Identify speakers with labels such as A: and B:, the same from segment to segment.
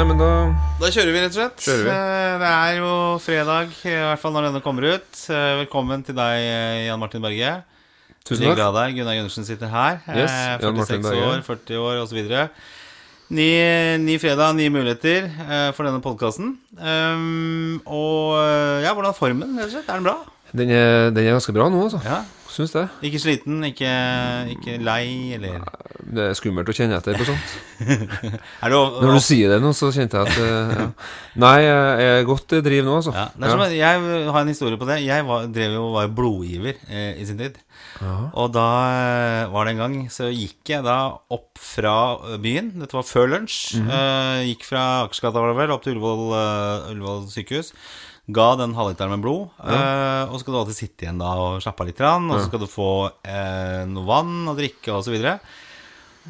A: Nei, men da
B: Da kjører vi, rett og slett.
A: Vi.
B: Eh, Det er jo fredag, i hvert fall når denne kommer ut. Eh, Velkommen til deg, eh, Jan Martin Berge.
A: Tusen takk.
B: deg. Gunnar Gundersen sitter her.
A: Yes,
B: Eh,
A: Jan Martin
B: 46 år, 40 år osv. Ny, ny fredag, nye muligheter for denne podkasten. Um, og eh, ja, hvordan er formen? rett og slett? Er den bra?
A: Den er, den er ganske bra nå, altså.
B: Ja.
A: Syns det.
B: Ikke sliten, ikke, ikke lei, eller
A: Det er skummelt å kjenne etter på sånt. Når du sier det nå, så kjente jeg at eh, ja. Nei, jeg er godt i driv nå, altså.
B: Ja, som, Jeg har en historie på det. Jeg var, drev jo var jo blodgiver eh, i sin tid. Og da eh, var det en gang Så gikk jeg da opp fra eh, byen. Dette var før lunsj. eh, gikk fra Akersgata var opp til Ullevål, uh, Ullevål sykehus. Ga den halvliteren med blod. eh, og så skal du alltid sitte igjen da og slappe av litt. Og så skal du få eh, noe vann og drikke osv.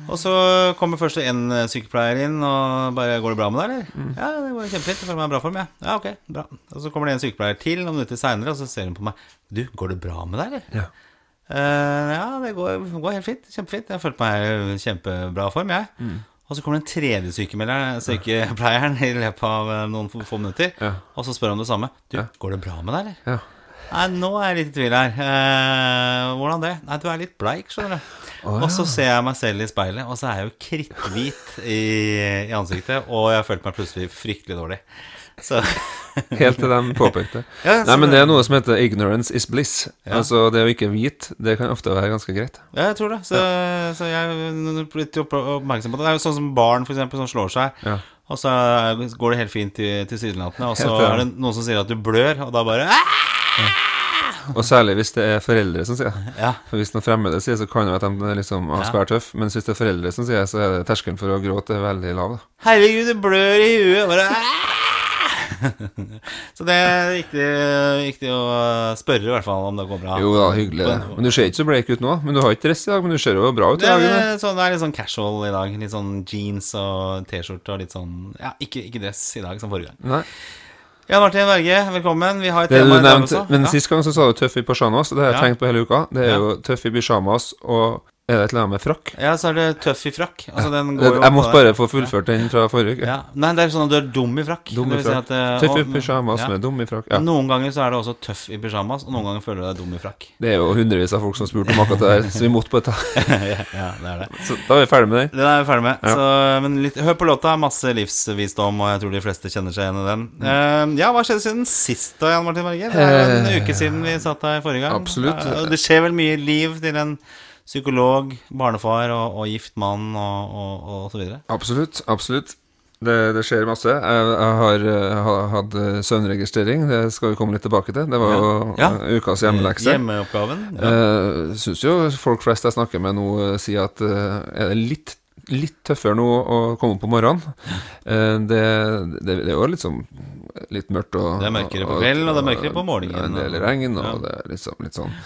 B: Og, så kommer først en eh, sykepleier inn og bare 'Går det bra med deg, eller?' 'Ja, det går kjempefint. Jeg føler meg i bra form, jeg.' Ja, ok, bra. Og så kommer det en sykepleier til noen minutter seinere, og så ser hun på meg. 'Du, går det bra med deg, eller?'
A: Ja.
B: Uh, ja, det går, går helt fint. Kjempefint. Jeg har følt meg i kjempebra form, jeg.
A: Mm.
B: Og så kommer den tredje sykepleieren i løpet av eh, noen få minutter,
A: Ja.
B: og så spør han det samme. 'Du,
A: Ja.
B: går det bra med deg, eller?'
A: Ja.
B: Nei, nå er jeg litt i tvil her. Eh, hvordan det? Nei, du er litt bleik, skjønner du.
A: Å,
B: Og så ser jeg meg selv i speilet, og så er jeg jo kritthvit i, i ansiktet, og jeg har følt meg plutselig fryktelig dårlig. Så
A: Helt til de påpekte.
B: Ja,
A: Nei, men
B: det-
A: er noe som heter 'ignorance is bliss'. Altså, det å ikke vite, det kan ofte være ganske greit.
B: Ja, jeg tror det. Så, så jeg er blitt oppmerksom på det. Det er jo sånn som barn for eksempel, som slår seg.
A: Ja.
B: Og så går det helt fint til tilsynelatende, og så er det noen som sier at du blør, og da bare «Ah!»
A: Og særlig hvis det er foreldre som sier.
B: Ja.
A: For Hvis noen fremmede sier, så kan det være at de liksom er
B: Ja.
A: svært tøff Mens hvis det er foreldre som sier, så er det terskelen for å gråte veldig lav. Da.
B: Herregud, det blør i huet. Bare, «Ah!» så det er viktig, viktig å spørre, i hvert fall, om det går bra.
A: Jo da, hyggelig det. Men du ser ikke så bleik ut nå. Men du har ikke dress i dag, men du ser jo bra ut i dag. Så
B: sånn, det er litt sånn casual i dag. Litt sånn jeans og T-skjorte og litt sånn Ja, ikke, ikke dress i dag som forrige gang.
A: Nei.
B: Jan Martin Berge, velkommen. Vi har et
A: Det
B: tema i dag også.
A: men
B: Ja.
A: sist gang så sa du tøff i pysjamas, og det har jeg
B: Ja.
A: tenkt på hele uka. Det er
B: Ja.
A: jo tøff i pysjamas og Er det et eller annet med frakk?
B: Ja, så er det tøff i frakk. Altså, den går jo
A: jeg måtte bare få fullført den fra forrige uke.
B: ja. Nei, det er sånn at du er dum i frakk.
A: Dum i
B: Det vil si
A: frakk.
B: at, eh,
A: Tøff i
B: og-
A: pysjamas
B: ja.
A: med dum i frakk. Ja.
B: Noen ganger så er det også tøff i pysjamas, og noen ganger føler du deg dum i frakk.
A: Det er jo hundrevis av folk som har spurt om akkurat det der, så vi måtte bare ta
B: ja, det er det.
A: Så da er vi ferdig med den.
B: Den er vi ferdig med.
A: Ja.
B: Så, men litt, hør på låta. Masse livsvisdom, og jeg tror de fleste kjenner seg igjen i den. Eh, ja, hva skjedde siden sist, da, Jan Martin Berger? Det er en
A: Eh,
B: uke siden vi satt her forrige gang.
A: absolutt.
B: Eh, Det skjer vel mye liv til en psykolog, barnefar og, og gift mann og, og, og så videre.
A: Absolutt. Absolutt. Det, det skjer masse. Jeg, jeg har eh, hatt eh, søvnregistrering, det skal vi komme litt tilbake til. Det var jo
B: Ja.
A: ja. ukas hjemmelekse.
B: Hjemmeoppgaven. Ja.
A: Uh, Syns jo folk flest jeg snakker med nå, eh, sier at eh, er det litt, litt tøffere nå å komme opp om morgenen. Eh, det, det, det er jo sånn litt mørkt og
B: Det er mørkere på kvelden, og det er mørkere på morgenen,
A: En del regn, og
B: ja.
A: det er litt sånn, litt sånn.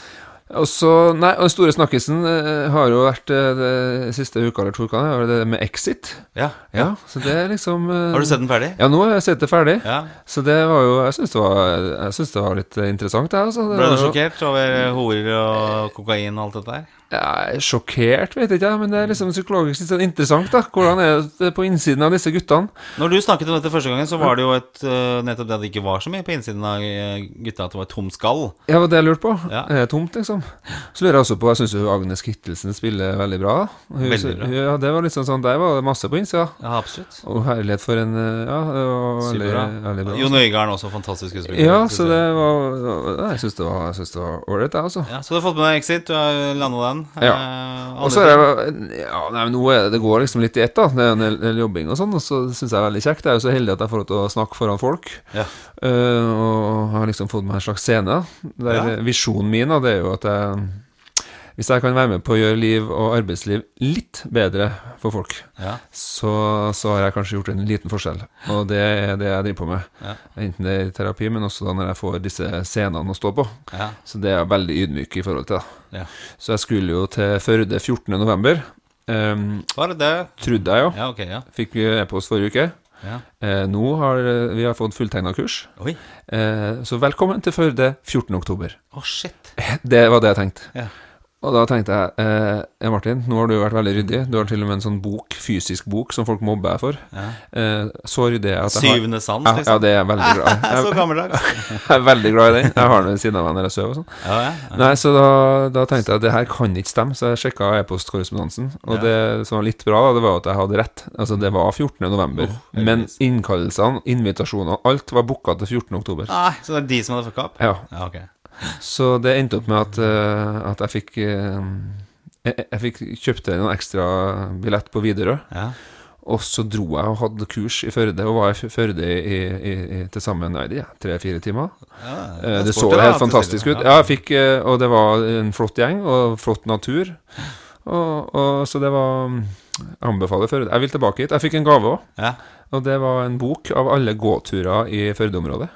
A: Og så, nei, Den store snakkisen eh, har jo vært eh, det siste uka eller to ukene, er det med Exit.
B: ja.
A: Ja, så det er liksom eh,
B: Har du sett den ferdig?
A: Ja, nå har jeg sett det ferdig.
B: Ja.
A: Så det var jo Jeg syns det, det var litt interessant, jeg. Altså. Det
B: Ble du sjokkert over horer og kokain og alt dette der?
A: Jeg er sjokkert, vet jeg ikke men det er liksom psykologisk litt sånn interessant. da Hvordan er det på innsiden av disse guttene?
B: Når du snakket om dette første gangen, så var det jo et, øh, nettopp det at det ikke var så mye på innsiden av øh, gutta, at det var tomt skall.
A: Ja, det var det jeg lurte på.
B: Ja.
A: Er det tomt, liksom? Så lurer jeg også på Jeg syns Agnes Kittelsen spiller veldig bra. Hun,
B: Veldig bra.
A: Ja, det var litt sånn, sånn Der var det masse på innsida.
B: Ja, absolutt.
A: Og herlighet for en eh, Ja, det var veldig, veldig bra.
B: Jon Øigarden også fantastisk skuespiller.
A: Ja, så det var Jeg syns det var ålreit, jeg, altså.
B: Ja, Så du har fått med deg Exit, du har landa den.
A: Ja.
B: Eh,
A: Og så er det Ja, nei, noe, det, går liksom litt i ett, da. Det er en del, jobbing og sånn, og så syns jeg det er veldig kjekt. Jeg er jo så heldig at jeg får lov til å snakke foran folk.
B: Ja.
A: Eh, og har liksom fått meg en slags scene. Der. Visjonen min da, det er jo at jeg Hvis jeg kan være med på å gjøre liv og arbeidsliv litt bedre for folk,
B: Ja.
A: så, så har jeg kanskje gjort en liten forskjell. Og det er det jeg driver på med.
B: Ja.
A: Enten det er i terapi, men også da når jeg får disse scenene å stå på.
B: Ja.
A: Så det er jeg veldig ydmyk i forhold til. da
B: ja.
A: Så jeg skulle jo til Førde 14. november. Um,
B: Var det det?
A: trodde jeg jo.
B: Ja, Okay, ja.
A: Fikk vi e-post forrige uke.
B: ja.
A: Eh, nå har eh, vi har fått fulltegna kurs. Eh, så velkommen til Førde 14. oktober.
B: Å, shit.
A: Det var det jeg tenkte.
B: Ja.
A: Og da tenkte jeg eh, Martin, nå har du vært veldig ryddig. Du har til og med en sånn bok, fysisk bok som folk mobber deg for. Eh, så ryddig jeg at jeg har
B: Syvende sans, liksom.
A: ja, det er jeg veldig glad i.
B: Så gammeldags.
A: jeg er veldig glad i den. Jeg har den ved siden av meg når jeg sover og sånn.
B: Ja, ja. ja.
A: Nei, så da, da tenkte jeg at det her kan ikke stemme, så jeg sjekka e-postkorrespondansen. Og
B: Ja.
A: det som var litt bra, da, det var at jeg hadde rett. Altså, det var 14. november. men innkallelsene, invitasjonene, alt var booka til 14. oktober.
B: Nei, så det er de som hadde fucka opp?
A: Ja.
B: Ja, ok.
A: Så det endte opp med at, eh, at jeg fikk eh, jeg, jeg fikk kjøpte en ekstra billett på Widerøe.
B: Ja.
A: Og så dro jeg og hadde kurs i Førde, og var i Førde i, i, i til sammen det tre-fire timer.
B: Ja,
A: Eh,
B: er
A: Det så helt fantastisk ut. Ja, jeg fikk, eh, og det var en flott gjeng og flott natur. Og, og Så det var Jeg anbefaler Førde. Jeg vil tilbake hit. Jeg fikk en gave òg,
B: Ja.
A: og det var en bok av alle gåturer i Førde-området.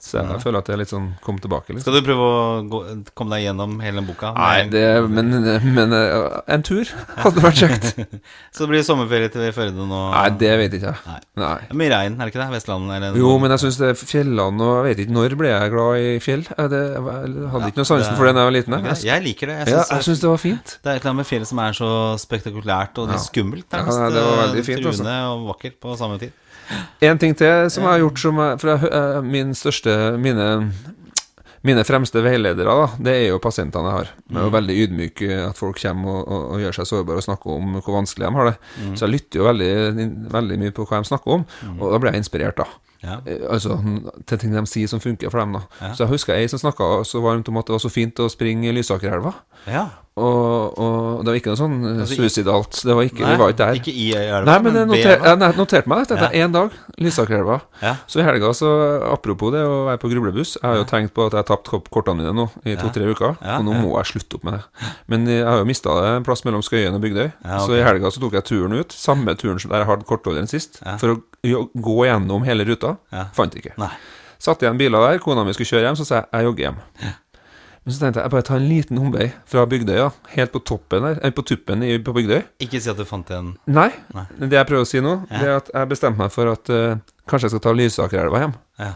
A: Så jeg føler at jeg litt sånn kom tilbake. Liksom.
B: Skal du prøve å gå, komme deg gjennom hele den boka?
A: Nei, det, men, men eh, en tur hadde vært kjekt.
B: Så det blir sommerferie til Førde nå?
A: Nei, det vet ikke jeg.
B: Nei.
A: Nei.
B: Det er mye regn, er det ikke det? Vestlandet? Eller
A: Jo, men jeg syns det er fjellene og Jeg vet ikke når ble jeg glad i fjell. Jeg, det, jeg hadde ikke noe sansen for det da jeg var liten. jeg.
B: Jeg, jeg liker det. Jeg
A: Ja,
B: synes,
A: jeg syns det var fint.
B: det er et eller annet med fjellet som er så spektakulært og litt skummelt. nærmest,
A: Ja, det var veldig
B: eh,
A: fint, altså.
B: Truende og vakkert på samme tid.
A: En ting til som jeg har gjort som jeg, For eh, min største Mine mine fremste veiledere, da, det er jo pasientene jeg har. Jeg er jo veldig ydmyk eh, at folk kommer og, og, og gjør seg sårbare og snakker om hvor vanskelig de har det. Så jeg lytter jo veldig, veldig mye på hva de snakker om, og da blir jeg inspirert, da.
B: Ja.
A: Eh, Altså til ting de sier som funker for dem. da
B: Ja.
A: Så jeg husker ei som snakka så varmt om at det var så fint å springe i Lysakerelva.
B: ja.
A: Og, og det var ikke noe sånn eh,
B: Altså,
A: suicidalt. Det var ikke,
B: Nei,
A: vi var ikke der.
B: Ikke i elva,
A: Nei, men jeg
B: ved
A: noter,
B: elva.
A: jeg noterte meg dette.
B: Ja.
A: Én dag, Lysakerelva.
B: Ja.
A: Så i helga, så apropos det å være på grublebuss Jeg har jo tenkt på at jeg har tapt kortene mine nå i to-tre uker,
B: Ja,
A: og nå
B: ja.
A: må jeg slutte opp med det. Men jeg har jo mista det en plass mellom Skøyen og Bygdøy,
B: Ja,
A: så i helga så tok jeg turen ut. Samme turen som der jeg hadde kortholderen sist,
B: Ja.
A: for å gå gjennom hele ruta.
B: Ja.
A: Fant ikke.
B: Nei.
A: Satt igjen biler der, kona mi skulle kjøre hjem, så sa jeg jeg jogger hjem. Men så tenkte jeg jeg bare tar en liten omvei fra Bygdøya, helt på toppen der, eller på tuppen i, på Bygdøy.
B: Ikke si at du fant en
A: Nei,
B: Nei.
A: det jeg prøver å si nå, det er at jeg bestemte meg for at uh, kanskje jeg skal ta Lysakerelva hjem.
B: Ja.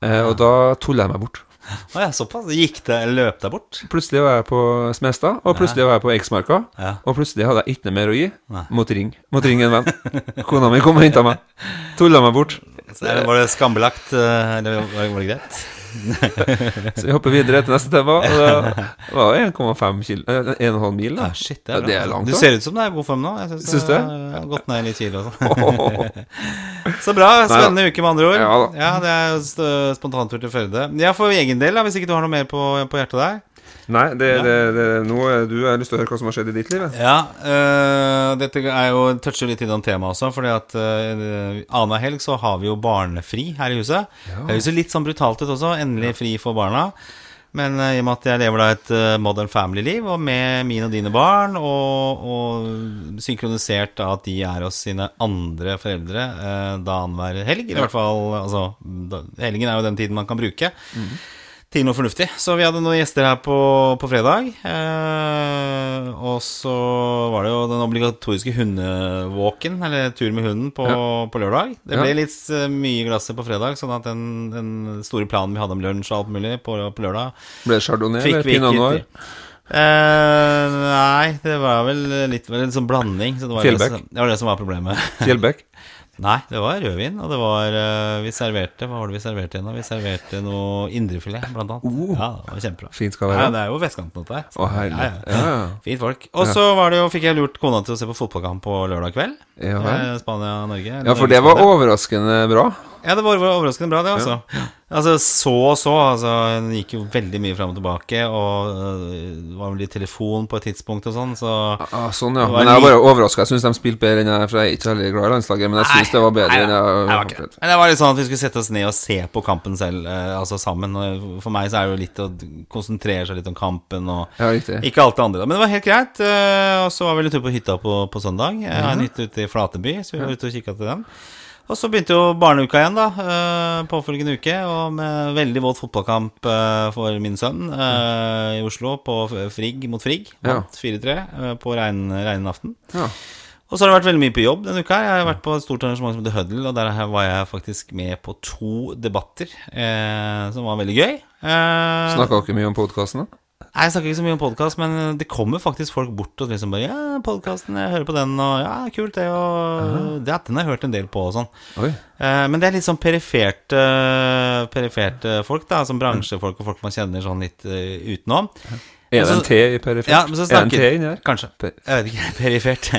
A: Uh, og da tulla jeg meg bort.
B: Å ja, såpass? Gikk det Løp deg bort?
A: Plutselig var jeg på Smestad, og plutselig var jeg på Eiksmarka.
B: Ja.
A: Og plutselig hadde jeg ikke noe mer å gi.
B: Nei.
A: Måtte ringe. Måtte ringe en venn. Kona mi kom og henta meg. Tulla meg bort.
B: Så Var det skambelagt, eh, eller var det greit?
A: Så vi hopper videre til neste tema. Og det var 1,5 kilo eh, 1,5 mil, da.
B: Ja, shit, det er,
A: det er langt,
B: Du ser ut som du er god form nå. Jeg
A: Syns
B: det? Jeg har gått ned litt kilo. Så bra. Spennende uke, med andre ord.
A: Ja da.
B: Ja, det er spontantur til Førde. Ja, for egen del, da, hvis ikke du har noe mer på, på hjertet der.
A: Nei, det, det, det, nå du har lyst til å høre hva som har skjedd i ditt liv. jeg.
B: Ja, øh, dette er jo toucher litt innom temaet også, fordi at øh, annenhver helg så har vi jo barnefri her i huset. Det høres litt sånn brutalt ut også, endelig fri for barna. Men øh, i og med at jeg lever da et modern family-liv, og med mine og dine barn, og, og synkronisert da at de er hos sine andre foreldre eh, da annenhver helg, i hvert fall altså, da, Helgen er jo den tiden man kan bruke til noe fornuftig. Så vi hadde noen gjester her på, på fredag. Eh, og så var det jo den obligatoriske hundevåken, eller tur med hunden, på, på lørdag. Det ble
A: Ja.
B: litt eh, mye glasset på fredag, sånn at den, den store planen vi hadde om lunsj og alt mulig på, på lørdag
A: Ble det chardonnay eller pinot noir?
B: Eh, nei, det var vel litt litt sånn blanding. Så det var
A: Fjellbekk?
B: Det, var det som var problemet.
A: Fjellbekk?
B: Nei, det var rødvin, og det var eh, Vi serverte Hva var det vi serverte igjen? Vi serverte noe indrefilet, blant annet.
A: Uh,
B: Ja, det var kjempebra.
A: Fint skal være.
B: Ja, det er jo vestkanten, dette her.
A: Å, herlig.
B: Ja, ja.
A: Ja, ja.
B: Fint folk. Og så var det jo, fikk jeg lurt kona til å se på fotballkamp på lørdag kveld.
A: Ja.
B: Eh, Spania-Norge.
A: Ja, for det var overraskende bra.
B: Ja, det var overraskende bra, det, altså. Altså, så og så. Altså, den gikk jo veldig mye fram og tilbake, og øh, det var vel litt telefon på et tidspunkt og sånn, så
A: Ah, sånn, ja. Men jeg er bare overraska. Jeg syns de spilte bedre enn jeg For jeg er ikke veldig glad i landslaget, men jeg syns det var bedre
B: Nei,
A: enn jeg
B: det var ikke det. Men det var litt sånn at vi skulle sette oss ned og se på kampen selv, eh, altså sammen. Og For meg så er det jo litt å konsentrere seg litt om kampen og
A: Ja,
B: ikke alt det andre. Men det var helt greit. eh, Og så var vi litt ute på hytta på, på søndag. Jeg har en hytte ute i Flateby, så vi var ute og kikka til den. Og så begynte jo barneuka igjen, da. eh, Påfølgende uke. Og med veldig våt fotballkamp eh, for min sønn eh, i Oslo, på Frigg mot Frigg.
A: Ja.
B: 4-3 eh, på regn- regnaften.
A: Ja.
B: Og så har det vært veldig mye på jobb denne uka. Jeg har vært på et stort arrangement som heter Huddle, og der var jeg faktisk med på to debatter, eh, som var veldig gøy. Eh,
A: Snakka dere mye om podkasten, da?
B: Nei, Jeg snakker ikke så mye om podkast, men det kommer faktisk folk bort og liksom bare Ja, podkasten, jeg hører på den, og ja, kult, det, og det, Den har jeg hørt en del på, og sånn.
A: Oi.
B: Eh, men det er litt sånn periferte, periferte folk, da. Som bransjefolk og folk man kjenner sånn litt eh, utenom.
A: Er det en T i perifert?
B: Ja, men så
A: er det en T inni der?
B: Kanskje. Jeg vet ikke. Perifert.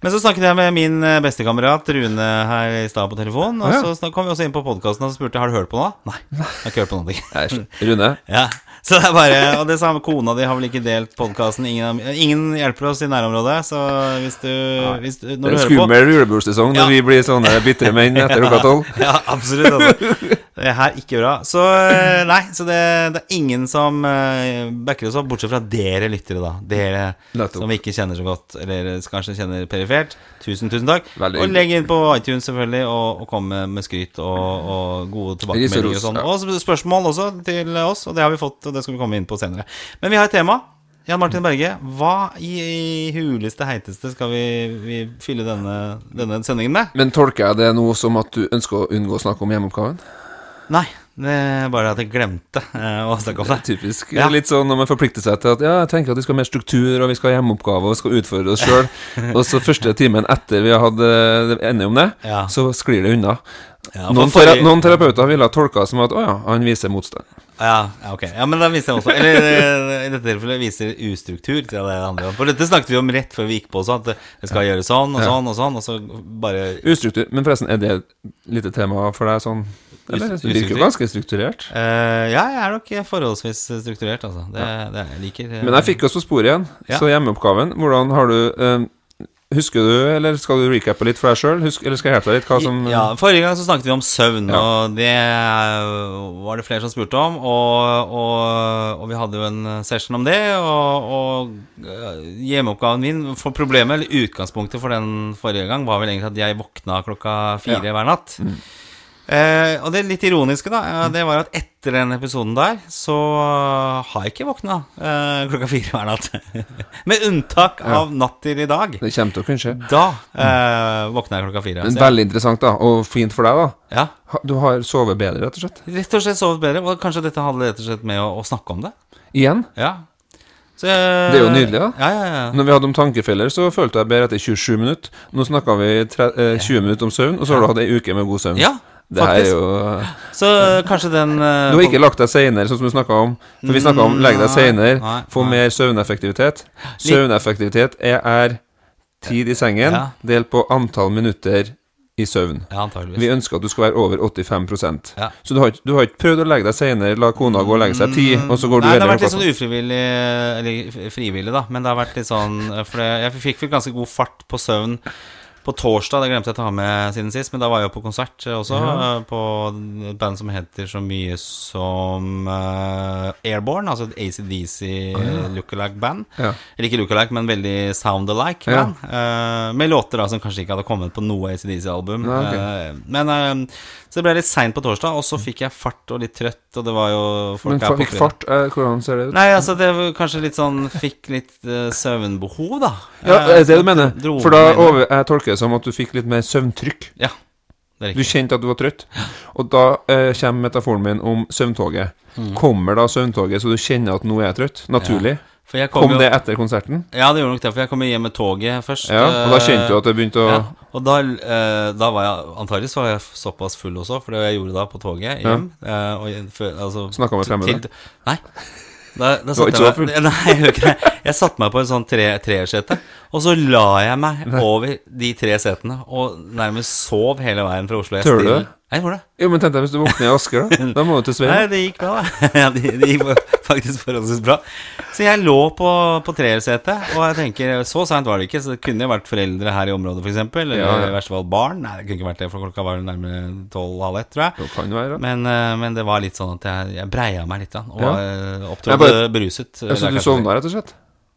B: Men så snakket jeg med min eh, bestekamerat Rune her i stad på telefon. Og
A: Ah, ja.
B: så kom vi også inn på podkasten og så spurte jeg har du hørt på noe. Nei, jeg har ikke hørt på noe.
A: Rune?
B: Ja, så det er bare Og det samme kona di har vel ikke delt podkasten. Ingen, ingen hjelper oss i nærområdet, så hvis du, hvis du Når du hører på
A: skummel julebordsesong når
B: Ja.
A: vi blir sånne bitre menn etter klokka tolv.
B: Ja, absolutt. Altså. Det er her ikke bra. Så eh, nei, så det, det er ingen som eh, backer oss opp, bortsett fra dere lyttere, da. Dere
A: Nettopp.
B: som vi ikke kjenner så godt, eller kanskje kjenner perifert. Tusen, tusen takk.
A: Veldig
B: Og legg inn på iTunes, selvfølgelig, og, og kom med, skryt og, og gode tilbakemeldinger og sånn. Og spørsmål også til oss, og det har vi fått, og det skal vi komme inn på senere. Men vi har et tema. Jan Martin Berge, hva i, huleste heiteste skal vi, vi fylle denne, denne sendingen med?
A: Men tolker jeg det nå som at du ønsker å unngå å snakke om hjemmeoppgaven?
B: Nei, det er bare at jeg glemte eh, å snakke om det.
A: Typisk.
B: Ja.
A: Litt sånn når man forplikter seg til at ja, jeg tenker at vi skal ha mer struktur, og vi skal ha hjemmeoppgaver, og vi skal utfordre oss sjøl. og så første timen etter vi har hatt enige om det,
B: Ja.
A: så sklir det unna.
B: Ja,
A: noen,
B: forrige-
A: terapeuter ville ha tolka som at å ja, han viser motstand.
B: Ja, ja, ok. Ja, men da viser jeg også Eller eh, i dette tilfellet viser ustruktur til det det handler om. For dette snakket vi om rett før vi gikk på også, at det- det skal gjøres sånn og sånn og sånn, og så bare
A: Ustruktur. Men forresten, er det et lite tema for deg sånn Eller
B: du
A: det virker jo ganske strukturert.
B: Uh, Ja, jeg er nok forholdsvis strukturert, altså. Det, det jeg liker eh,
A: Men jeg fikk oss på sporet igjen.
B: Ja.
A: Så hjemmeoppgaven, hvordan har du eh, Husker du, eller skal du recappe litt for deg sjøl? Eller skal jeg hjelpe deg litt? Hva som
B: Ja, Forrige gang så snakket vi om søvn,
A: Ja.
B: og det var det flere som spurte om. Og, og, og vi hadde jo en session om det. Og, og øh, hjemmeoppgaven min for problemet, eller utgangspunktet for den forrige gang, var vel egentlig at jeg våkna klokka fire
A: Ja.
B: hver natt. Eh, og det litt ironiske, da, det var at etter den episoden der, så har jeg ikke våkna eh, klokka fire hver natt. Med unntak av natt til i dag.
A: Det kommer til å kunne skje.
B: Da eh, våkna jeg klokka fire.
A: Men veldig interessant, da. Og fint for deg, da.
B: ja,
A: Du har sovet bedre, rett og slett.
B: Rett og slett sovet bedre. Og kanskje dette handler rett og slett med å, å snakke om det.
A: Igjen.
B: Ja. Så,
A: Det er jo nydelig, da.
B: Ja, ja, ja.
A: Når vi hadde om tankefeller, så følte jeg bedre etter 27 minutter. Nå snakka vi tre, eh, 20 minutter om søvn, og så har du hatt ei uke med god søvn.
B: ja
A: det er jo
B: Så kanskje den uh,
A: Du har ikke lagt deg seinere, sånn som du snakka om. For vi snakka om legg deg
B: Nei,
A: seinere, få mer søvneffektivitet. Søvneffektivitet er, er tid i sengen
B: Ja.
A: delt på antall minutter i søvn.
B: Ja.
A: Vi ønsker at du skal være over 85
B: Ja.
A: Så du har, du har ikke prøvd å legge deg seinere, la kona gå og legge seg ti, og så går du
B: Nei, det har vært litt sånn ufrivillig, eller frivillig, da. Men det har vært litt sånn For jeg fikk vel ganske god fart på søvn på torsdag. Det glemte jeg å ta med siden sist, men da var jeg jo på konsert eh, også. Ja. På et band som heter så mye som uh, Airborne, altså et ACDC lookalike-band.
A: Ja.
B: Eller ikke lookalike, men veldig sound-alike
A: Ja.
B: band. eh, med låter da som kanskje ikke hadde kommet på noe ACDC-album.
A: Nei, ok.
B: Eh, men eh, Så det ble litt seint på torsdag, og så fikk jeg fart og litt trøtt, og det var jo folk
A: Men fikk fart, Uh, hvordan ser det ut?
B: Nei, altså det var kanskje litt sånn Fikk litt uh, søvnbehov, da.
A: Ja,
B: det
A: er det du mener? For da over, jeg tolker det som at du fikk litt mer søvntrykk.
B: Ja,
A: Du kjente at du var trøtt. Og da eh, kommer metaforen min om søvntoget.
B: Mm.
A: Kommer da søvntoget så du kjenner at nå er jeg trøtt? Naturlig.
B: Jeg kom
A: Kom det etter konserten?
B: Ja, det gjorde nok det, for jeg kom hjem med toget først.
A: Ja, og da
B: eh,
A: kjente du at det begynte å
B: ja, Og da, eh, da var jeg Antakeligvis var jeg såpass full også, for det jeg gjorde da på toget hjem eh, før- altså,
A: Snakka med fremmede?
B: Nei. Da, da
A: var ikke så full?
B: meg, nei, jeg ikke. Jeg satte meg på en sånn tre, treersete, og så la jeg meg over de tre setene og nærmest sov hele veien fra Oslo S
A: du
B: til jeg gjorde det.
A: Jo, men tenk deg hvis du våkner i Asker, da. Da må du til
B: Nei, det gikk bra, da. Ja, det, det gikk faktisk forholdsvis bra. Så jeg lå på, på treersetet, og jeg tenker Så seint var det ikke, så det kunne jo vært foreldre her i området, f.eks. Eller
A: Ja, ja.
B: i verste fall barn. Nei, det kunne ikke vært det, for klokka var nærmere tolv-halv ett, tror jeg.
A: Det kan være.
B: Men, eh, men det var litt sånn at jeg, jeg breia meg litt, da, og
A: Ja.
B: eh, opptrådte
A: bare-
B: beruset.
A: Ja, så du sovna, rett og slett?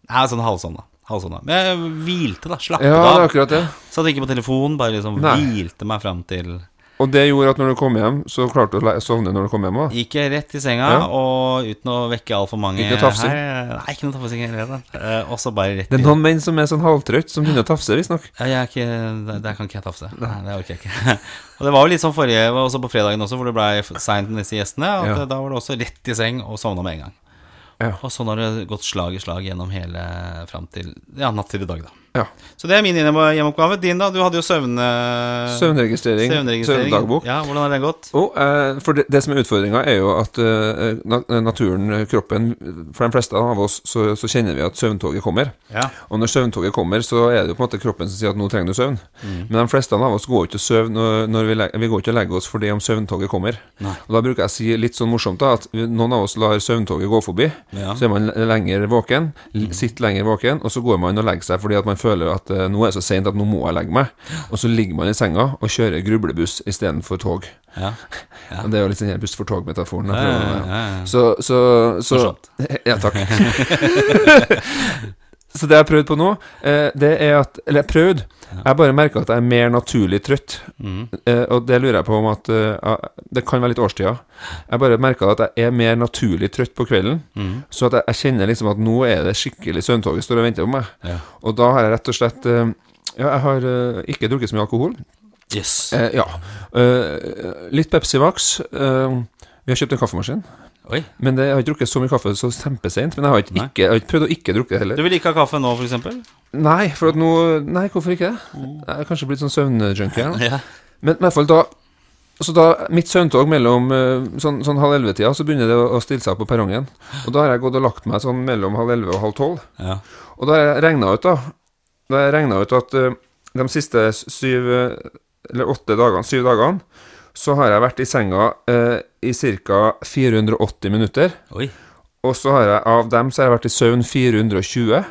B: Nei, sånn halvsovna. halvsovna. Men jeg hvilte, da. Slappet
A: Ja, det er akkurat det.
B: Satt ikke på telefonen, bare liksom
A: Nei.
B: hvilte meg fram til
A: Og det gjorde at når du kom hjem, så klarte du å sovne når du kom hjem òg?
B: Gikk jeg rett i senga,
A: Ja.
B: og uten å vekke altfor mange
A: Ikke
B: her Nei, ikke noe tafsing i tatt. Eh, Og så bare rett
A: Det er noen menn som er sånn halvtrøtt, som begynner å tafse, visstnok.
B: ja, jeg ikke, der, kan ikke jeg tafse. Nei, det orker jeg ikke. Og det var jo litt sånn forrige, var også på fredagen også, hvor det blei seint med disse gjestene. At
A: Ja.
B: Da var det også rett i seng og sovna med en gang.
A: Ja.
B: Og sånn har det gått slag i slag gjennom hele fram til ja, natt til i dag, da.
A: Ja.
B: Så det er min hjemme- hjemmeoppgave. Din, da? Du hadde jo søvne...
A: Søvnregistrering.
B: søvnregistrering.
A: Søvndagbok.
B: Ja, hvordan har det gått?
A: Og, eh, for det, det som er utfordringa, er jo at eh, naturen, kroppen For de fleste av oss så, så kjenner vi at søvntoget kommer.
B: Ja.
A: Og når søvntoget kommer, så er det jo på en måte kroppen som sier at nå trenger du søvn. Men de fleste av oss går ikke og søvn når, vi, vi går ikke og legger oss fordi om søvntoget kommer.
B: Nei.
A: Og da bruker jeg å si litt sånn morsomt da at noen av oss lar søvntoget gå forbi.
B: Ja.
A: Så er man lenger våken, sitter lenger våken, og så går man og legger seg fordi at man føler at eh, nå er det så seint at nå må jeg legge meg. Og så ligger man i senga og kjører grublebuss istedenfor tog.
B: Ja.
A: Ja. Det er jo litt den buss for tog-metaforen.
B: ja.
A: Så, så, så Ja, takk. så det jeg har prøvd på nå, eh, det er at Eller jeg prøvd. Jeg bare merker at jeg er mer naturlig trøtt.
B: Mm.
A: Eh, og det lurer jeg på om at eh, Det kan være litt årstida. Jeg bare merker at jeg er mer naturlig trøtt på kvelden.
B: Mm.
A: Så at jeg, jeg kjenner liksom at nå er det skikkelig søvntoget står og venter på meg.
B: Ja.
A: Og da har jeg rett og slett eh, Ja, jeg har eh, ikke drukket så mye alkohol.
B: Yes.
A: Eh, ja. Litt Pepsi Max. Vi har kjøpt en kaffemaskin.
B: Oi.
A: Men det, jeg har ikke drukket så mye kaffe så kjempeseint. Men jeg har, ikke,
B: Nei.
A: ikke, jeg har ikke prøvd å ikke drukke det heller.
B: Du vil ikke ha kaffe nå, eksempel?
A: Nei, for at nå Nei, hvorfor ikke? Jeg er kanskje blitt sånn søvnjunkie.
B: Ja.
A: Men i hvert fall da Så da mitt søvntog mellom eh, sånn, sånn halv elleve-tida, så begynner det å, å stille seg på perrongen. Og da har jeg gått og lagt meg sånn mellom halv elleve og halv tolv.
B: ja.
A: Og da har jeg regna ut, da Da har jeg regna ut at uh, de siste syv eh, Eller åtte dagene, syv dagene, så har jeg vært i senga eh, i ca. 480 minutter.
B: Oi.
A: Og så har jeg av dem så har jeg vært i søvn 420.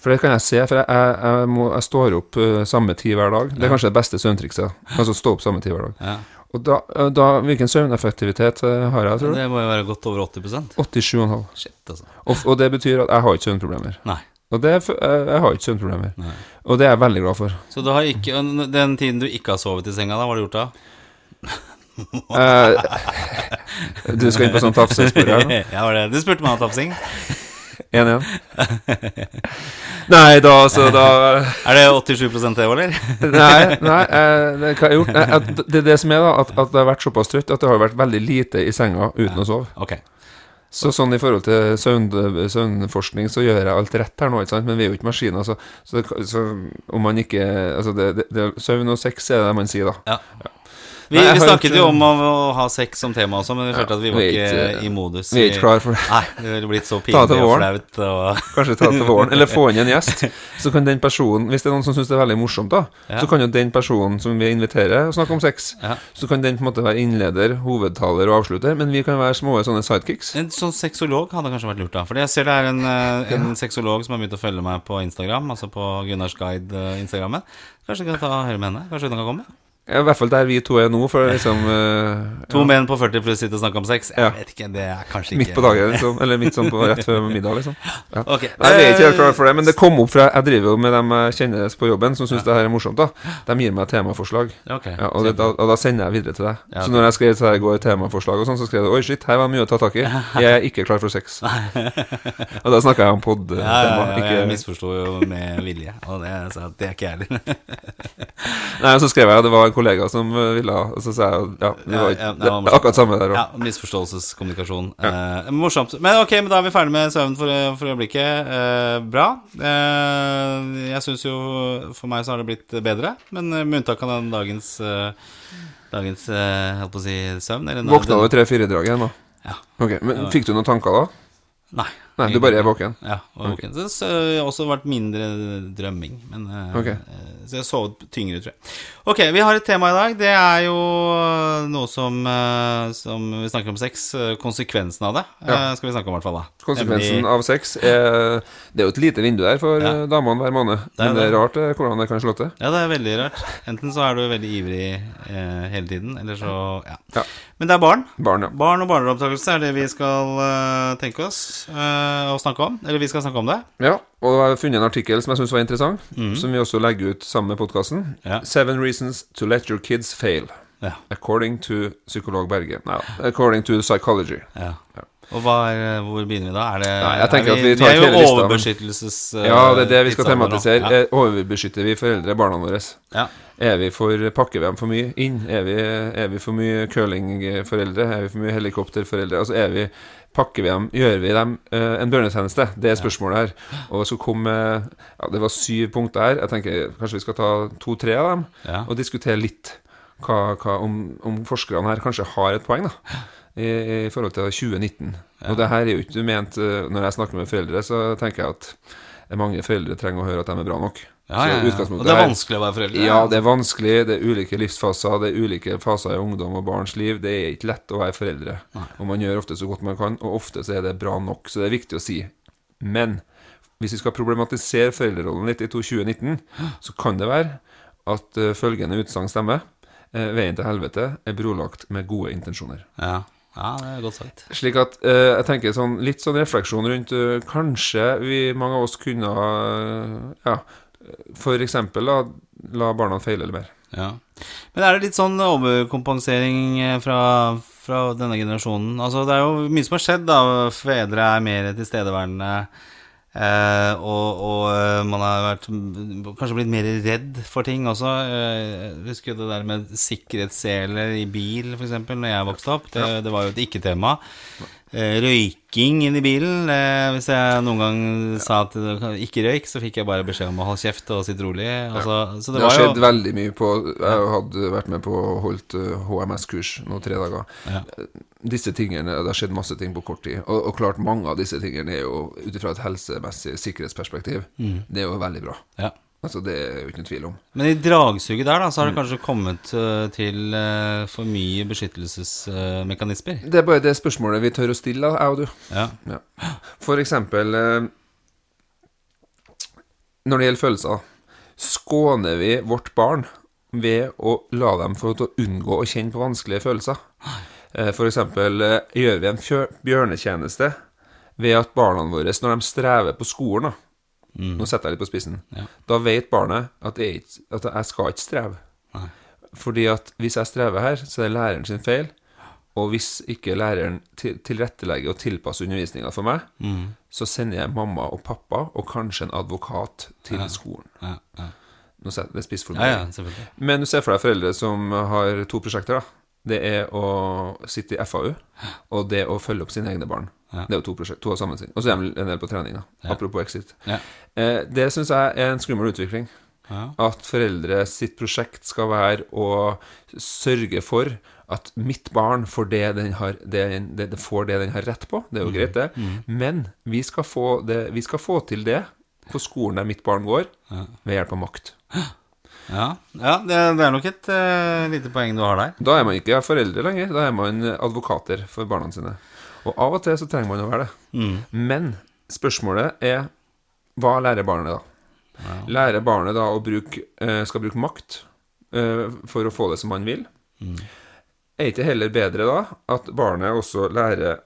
A: For det kan jeg se, for jeg, jeg, jeg, må, jeg står opp eh, samme tid hver dag. Det er kanskje det beste søvntrikset. Altså stå opp samme tid hver dag.
B: Ja.
A: Og da, eh, da Hvilken søvneffektivitet eh, har jeg, tror du?
B: Det må jo være godt over 80%
A: 87,5.
B: Shit, altså.
A: Og, og det betyr at jeg har ikke søvnproblemer.
B: Nei.
A: Og det, jeg, har ikke søvnproblemer.
B: Nei.
A: Og det er jeg veldig glad for.
B: Så du har ikke Den tiden du ikke har sovet i senga, da, hva har du gjort da?
A: Eh, du skal inn på sånn tafsespor her nå?
B: ja, var det Du spurte meg om tafsing.
A: 1-1. Nei, da altså da
B: Er det 87 det, eller?
A: Nei, nei eh, det, hva jeg har gjort? Nei, det er det som er, da. At, at det har vært såpass trøtt at det har vært veldig lite i senga uten å sove.
B: Okay.
A: Så sånn i forhold til søvn, søvnforskning så gjør jeg alt rett her nå, ikke sant? men vi er jo ikke maskiner. Så, så, så om man ikke Altså, det, det, det, søvn og sex er det man sier, da.
B: Ja. Vi,
A: Nei,
B: vi snakket jo om å, å ha sex som tema også, men vi følte at vi var
A: vi
B: ikke i modus.
A: Vi er ikke klar for det.
B: Nei, det ville blitt så pinlig og flaut. Og...
A: Kanskje ta til våren. Eller få inn en gjest. Så kan den personen, hvis det er noen som syns det er veldig morsomt, da,
B: Ja.
A: så kan jo den personen som vi inviterer, snakke om sex.
B: Ja.
A: Så kan den på en måte være innleder, hovedtaler og avslutter, men vi kan være små sånne sidekicks.
B: En sånn sexolog hadde kanskje vært lurt, da. Fordi jeg ser det er en, eh, en sexolog som har begynt å følge meg på Instagram, altså på Gunnars Guide-instagrammen. Kanskje vi kan ta høre med henne? Kanskje hun kan komme?
A: Ja, I hvert fall der vi to er nå, for liksom uh,
B: To menn på 40 pluss sitter og snakker om sex? Jeg
A: Ja.
B: vet ikke, det er kanskje ikke
A: Midt på dagen, liksom. Eller midt sånn på rett før middag, liksom. Ja.
B: Okay.
A: Nei, jeg er ikke helt klar for det, men det kom opp fra Jeg driver jo med dem jeg kjenner på jobben, som syns det her er morsomt. da De gir meg temaforslag.
B: okay.
A: Ja, og, det, da, og da sender jeg videre til deg.
B: Ja,
A: Så når jeg skrev til deg i går temaforslag, og sånn, så skrev du Oi, shit, her var mye å ta tak i. Jeg er ikke klar for sex. og da snakka jeg om pod-tema.
B: Ja, ja, ja, jeg
A: ikke
B: misforsto jo med vilje, og det, så det er ikke jeg heller.
A: Nei, og så skrev jeg det var en kollega som eh, ville Og så jeg ja, det
B: Ja,
A: var
B: ja,
A: ikke
B: det
A: akkurat samme der òg.
B: Ja, misforståelseskommunikasjon. Eh, morsomt. Men ok, men da er vi ferdig med søvn for, for øyeblikket. Eh, bra. Eh, jeg syns jo For meg så har det blitt bedre, men eh, med unntak av den dagens eh, Dagens, eh, holdt på å si, søvn.
A: Våkna du tre-fire-drag igjen, da?
B: Ja.
A: Ok, Men fikk du noen tanker da?
B: Nei.
A: Nei, du bare er våken?
B: Ja, og våken. Så, det har også vært mindre drømming. Men,
A: okay.
B: Eh, så jeg har sovet tyngre, tror jeg. Ok, vi har et tema i dag. Det er jo noe som, eh, som vi snakker om sex. eh, Konsekvensen av det
A: Ja.
B: skal vi snakke om, i hvert fall. da
A: Konsekvensen
B: Nemlig-
A: av sex er Det er jo et lite vindu der for
B: Ja.
A: damene hver måned.
B: Det er
A: Men det er rart hvordan det kan slå til.
B: Ja, det er veldig rart. Enten så er du veldig ivrig eh, hele tiden, eller så ja.
A: Ja.
B: Men det er barn.
A: Barn, ja.
B: Barn og barneopptakelse er det vi skal uh, tenke oss uh, og snakke om. Eller vi skal snakke om det.
A: Ja, og jeg har funnet en artikkel som jeg syns var interessant, som vi også legger ut sammen med podkasten.
B: Ja.
A: Seven reasons to let your kids fail.
B: Ja.
A: According to psykolog Berge. Nei, according to psychology.
B: ja. Og er, hvor begynner vi da? Er det,
A: Nei, jeg tenker
B: er
A: at vi tar
B: er jo
A: hele lista, men-
B: overbeskyttelses... eh,
A: Ja, det er det vi skal tematisere.
B: Ja.
A: Eh, Overbeskytter vi foreldre barna våre?
B: Ja.
A: Er vi for Pakker vi dem for mye inn? Er vi, er vi for mye curlingforeldre? Er vi for mye helikopterforeldre? Altså er vi pakker vi dem, gjør vi dem uh, en bjørnetjeneste? Det er spørsmålet her. Og så kom eh, ja, Det var syv punkter her. Jeg tenker kanskje vi skal ta to-tre av dem
B: Ja.
A: og diskutere litt hva, hva, om, om forskerne her kanskje har et poeng, da. I, I forhold til 2019. Og det her er jo ikke ment eh, Når jeg snakker med foreldre, så tenker jeg at mange foreldre trenger å høre at de er bra nok.
B: Ja, ja, ja. Og det er vanskelig å være foreldre?
A: ja, det er vanskelig. Det er ulike livsfaser. Det er ulike faser i ungdom og barns liv. Det er ikke lett å være foreldre. Og man gjør ofte så godt man kan, og ofte så er det bra nok. Så det er viktig å si. Men hvis vi skal problematisere foreldrerollen litt i 2019, så kan det være at eh, følgende utsagn stemmer. Eh, veien til helvete er brolagt med gode intensjoner.
B: Ja. Ja, det er godt sagt.
A: Slik at eh, jeg tenker sånn, litt sånn refleksjon rundt eh, Kanskje vi, mange av oss kunne eh, Ja, for eksempel la, la barna feile eller mer.
B: Ja. Men er det litt sånn overkompensering eh, fra, fra denne generasjonen? Altså, det er jo mye som har skjedd, da. Fedre er mer tilstedeværende. Eh, og, og eh, man har vært kanskje blitt mer redd for ting også. Jeg husker det der med sikkerhetsseler i bil, f.eks., når jeg vokste opp. Det, det var jo et ikke-tema. Eh, røyking inn i bilen. Eh, hvis jeg noen gang sa at ikke røyk, så fikk jeg bare beskjed om å holde kjeft og sitte rolig. Altså, så
A: Det,
B: det
A: har skjedd
B: jo
A: veldig mye på Jeg hadde vært med på og holdt eh, HMS-kurs nå tre dager.
B: Ja.
A: Disse tingene, Det har skjedd masse ting på kort tid. Og, og klart mange av disse tingene er jo ut ifra et helsemessig sikkerhetsperspektiv. Det er jo veldig bra.
B: ja.
A: Altså Det er jo ikke noen tvil om.
B: Men i dragsuget der, da, så har
A: Mm.
B: det kanskje kommet eh, til eh, for mye beskyttelsesmekanismer.
A: Det er bare det spørsmålet vi tør å stille, jeg og du.
B: ja.
A: Ja. For eksempel eh, Når det gjelder følelser, skåner vi vårt barn ved å la dem få til å unngå å kjenne på vanskelige følelser. Eh, For eksempel eh, gjør vi en bjørnetjeneste ved at barna våre, når de strever på skolen da, Nå setter jeg litt på spissen.
B: Ja.
A: Da vet barnet at, det er at jeg skal ikke streve.
B: Nei.
A: Fordi at hvis jeg strever her, så er det læreren sin feil. Og hvis ikke læreren tilrettelegger og tilpasser undervisninga for meg,
B: Mm.
A: så sender jeg mamma og pappa og kanskje en advokat til skolen.
B: Ja, ja.
A: Nå setter jeg det
B: spiss
A: for
B: ja, selvfølgelig.
A: Men du ser for deg foreldre som har to prosjekter. da Det er å sitte i FAU, og det å følge opp sine egne barn.
B: Ja.
A: Det er jo to prosjekt, to av sammen sin. Og så er de en del på trening. da
B: Ja.
A: Apropos Exit.
B: Ja.
A: Eh, det syns jeg er en skummel utvikling.
B: Ja.
A: At foreldre sitt prosjekt skal være å sørge for at mitt barn får det den har, det, det, får det den har rett på. Det er jo greit, det. Men vi skal, få det, vi skal få til det på skolen der mitt barn går, ved hjelp av makt.
B: Ja, ja det, det er nok et uh, lite poeng du har der.
A: Da er man ikke foreldre lenger, da er man advokater for barna sine. Og av og til så trenger man å være det.
B: Mm.
A: Men spørsmålet er hva lærer barnet da? Lærer barnet da å bruke, eh, skal bruke makt eh, for å få det som man vil? Er ikke heller bedre da at barnet også lærer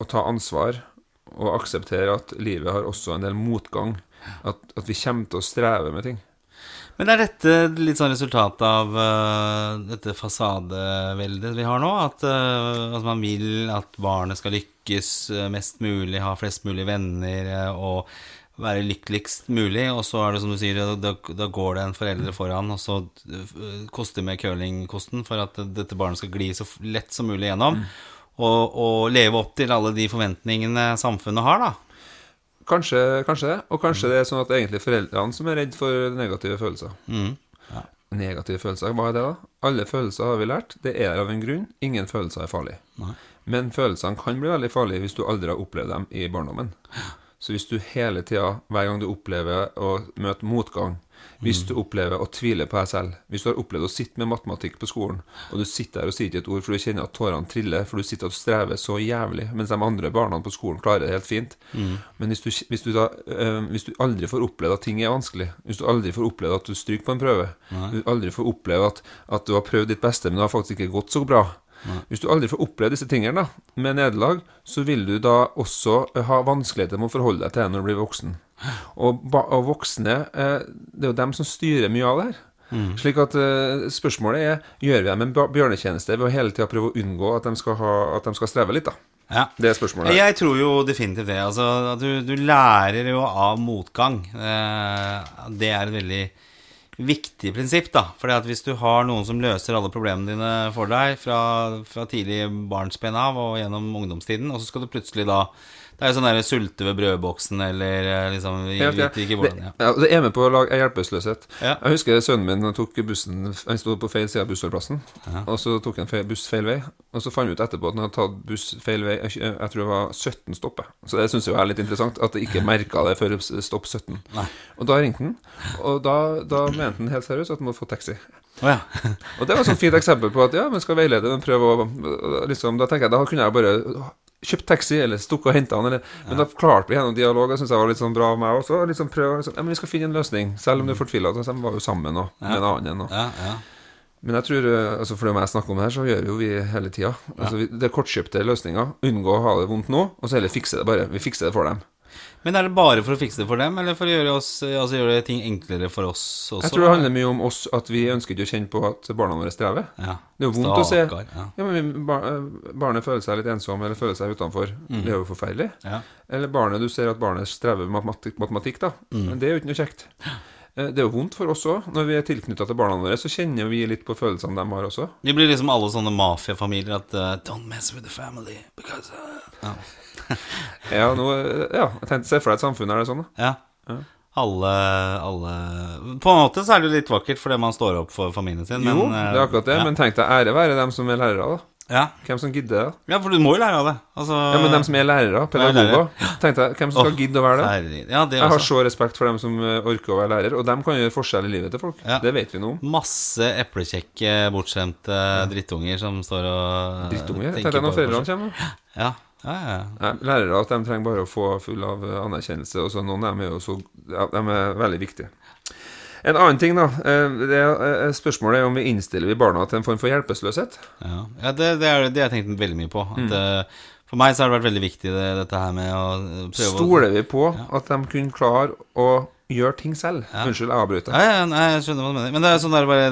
A: å ta ansvar og akseptere at livet har også en del motgang? At, at vi kommer til å streve med ting?
B: Men er dette litt sånn resultat av uh, dette fasadeveldet vi har nå? At, uh, at man vil at barnet skal lykkes eh, mest mulig, ha flest mulig venner eh, og være lykkeligst mulig, og så er det som du sier, da, da går det en foreldre foran, og så eh, koster med curlingkosten for at dette barnet skal gli så lett som mulig gjennom, og, og leve opp til alle de forventningene samfunnet har, da.
A: Kanskje, kanskje det. Og kanskje det er sånn at det er egentlig foreldrene som er redd for negative følelser.
B: Mm.
A: Negative følelser, hva er det da? Alle følelser har vi lært, det er av en grunn. Ingen følelser er farlige.
B: Nei.
A: Men følelsene kan bli veldig farlige hvis du aldri har opplevd dem i barndommen. Så hvis du hele tida, hver gang du opplever å møte motgang, hvis du opplever å tvile på deg selv, hvis du har opplevd å sitte med matematikk på skolen, og du sitter der og sier ikke et ord for du kjenner at tårene triller, for du sitter og strever så jævlig, mens de andre barna på skolen klarer det helt fint. Men hvis du, hvis, du da, øh, hvis du aldri får oppleve at ting er vanskelig, hvis du aldri får oppleve at du stryker på en prøve, hvis du aldri får oppleve at, at du har prøvd ditt beste, men det har faktisk ikke gått så bra, hvis du aldri får oppleve disse tingene da, med nederlag, så vil du da også ha vanskeligheter med å forholde deg til det når du blir voksen. Og, og voksne, eh, det er jo dem som styrer mye av det her. Slik at eh, spørsmålet er Gjør vi dem en bjørnetjeneste ved å hele tida prøve å unngå at de skal, ha, at de skal streve litt, da?
B: Ja.
A: Det er spørsmålet.
B: Jeg tror jo definitivt det. Altså, du, du lærer jo av motgang. Eh, det er et veldig viktig prinsipp, da. Fordi at hvis du har noen som løser alle problemene dine for deg fra, fra tidlig barnsben av og gjennom ungdomstiden, og så skal du plutselig da det er jo sånn der sulte ved brødboksen, eller eh, liksom vi
A: ja.
B: vet ikke hvordan ja.
A: Ja, det er med på å lage hjelpeløshet.
B: Ja.
A: Jeg husker sønnen min tok bussen Han sto på feil side av bussholdeplassen, og så tok han feil, buss feil vei. Og så fant vi ut etterpå at han hadde tatt buss feil vei. Jeg, jeg tror det var 17 stopper. Så det syns jeg er litt interessant, at jeg ikke merka det før stopp 17.
B: Nei.
A: Og da ringte han, og da, da mente han helt seriøst at han måtte få taxi.
B: Oh, ja.
A: Og det var et sånt fint eksempel på at ja, men skal veilede, men prøve å liksom, Da tenker jeg, da kunne jeg bare kjøpt taxi, eller stukket og henta han, eller Men da klarte vi gjennom dialog, jeg syns jeg var litt sånn bra av meg også. Liksom prøve, liksom, ja, men vi skal finne en løsning, selv om du er fortvila. Så de var jo sammen nå, med en annen en. og-
B: ja, ja.
A: Men jeg tror, eh, altså for det jeg snakker om her, så gjør jo vi hele tida. Altså, det er kortkjøpte løsninger. Unngå å ha det vondt nå, og så heller fikse det bare. Vi fikser det for dem.
B: Men er det bare for å fikse det for dem, eller for å gjøre, oss, altså gjøre ting enklere for oss også?
A: Jeg tror det handler mye om oss, at vi ønsker ikke å kjenne på at barna våre strever.
B: ja.
A: Det er jo vondt å se.
B: Ja.
A: Ja, men bar, eh, Barnet føler seg litt ensom eller føler seg utenfor. Det er jo forferdelig.
B: Ja.
A: Eller barnet, du ser at barnet strever med matematikk, matematikk da. Men det er jo ikke noe kjekt. Eh, Det er jo vondt for oss òg. Når vi er tilknytta til barna våre, så kjenner vi litt på følelsene de har også.
B: De blir liksom alle sånne mafiafamilier at uh, Don't mess with the family because uh, ja.
A: Ja, nå, eh, ja jeg tenkte se for deg et samfunn der det er sånn. da.
B: ja. Alle, alle På en måte så er det jo litt vakkert fordi man står opp for familien sin, men
A: Jo,
B: eh,
A: det er akkurat det.
B: ja.
A: Men tenk deg ære være dem som er lærere, da.
B: Ja.
A: Hvem som gidder
B: ja, for du må jo lære av det. Altså,
A: Ja, men dem som er lærere, pedagoger. tenkte jeg, hvem som skal
B: oh,
A: gidde å være det.
B: Ja, det
A: Jeg har så respekt for dem som eh, orker å være lærer, og dem kan gjøre forskjell i livet til folk.
B: Ja.
A: Det vet vi nå.
B: Masse eplekjekke, bortskjemte drittunger som står og
A: Drittunger.
B: tenker
A: Tenk deg når foreldrene kommer.
B: Ja, ja, ja.
A: Nei, Lærere at de trenger bare å få full av eh, anerkjennelse. Og så noen av dem er jo så ja, De er veldig viktige. En annen ting, da. eh, Det er, eh, spørsmålet er om vi innstiller vi barna til en form for hjelpeløshet.
B: Ja, ja det, det, er, det jeg tenkte veldig mye på. At, mm. for meg så har det vært veldig viktig det, dette her med å eh, prøve
A: Stoler vi på at de kunne klare å gjøre ting selv?
B: Ja.
A: Unnskyld, jeg avbryter.
B: Ja, ja, nei, jeg skjønner hva du mener. Men det er sånn der bare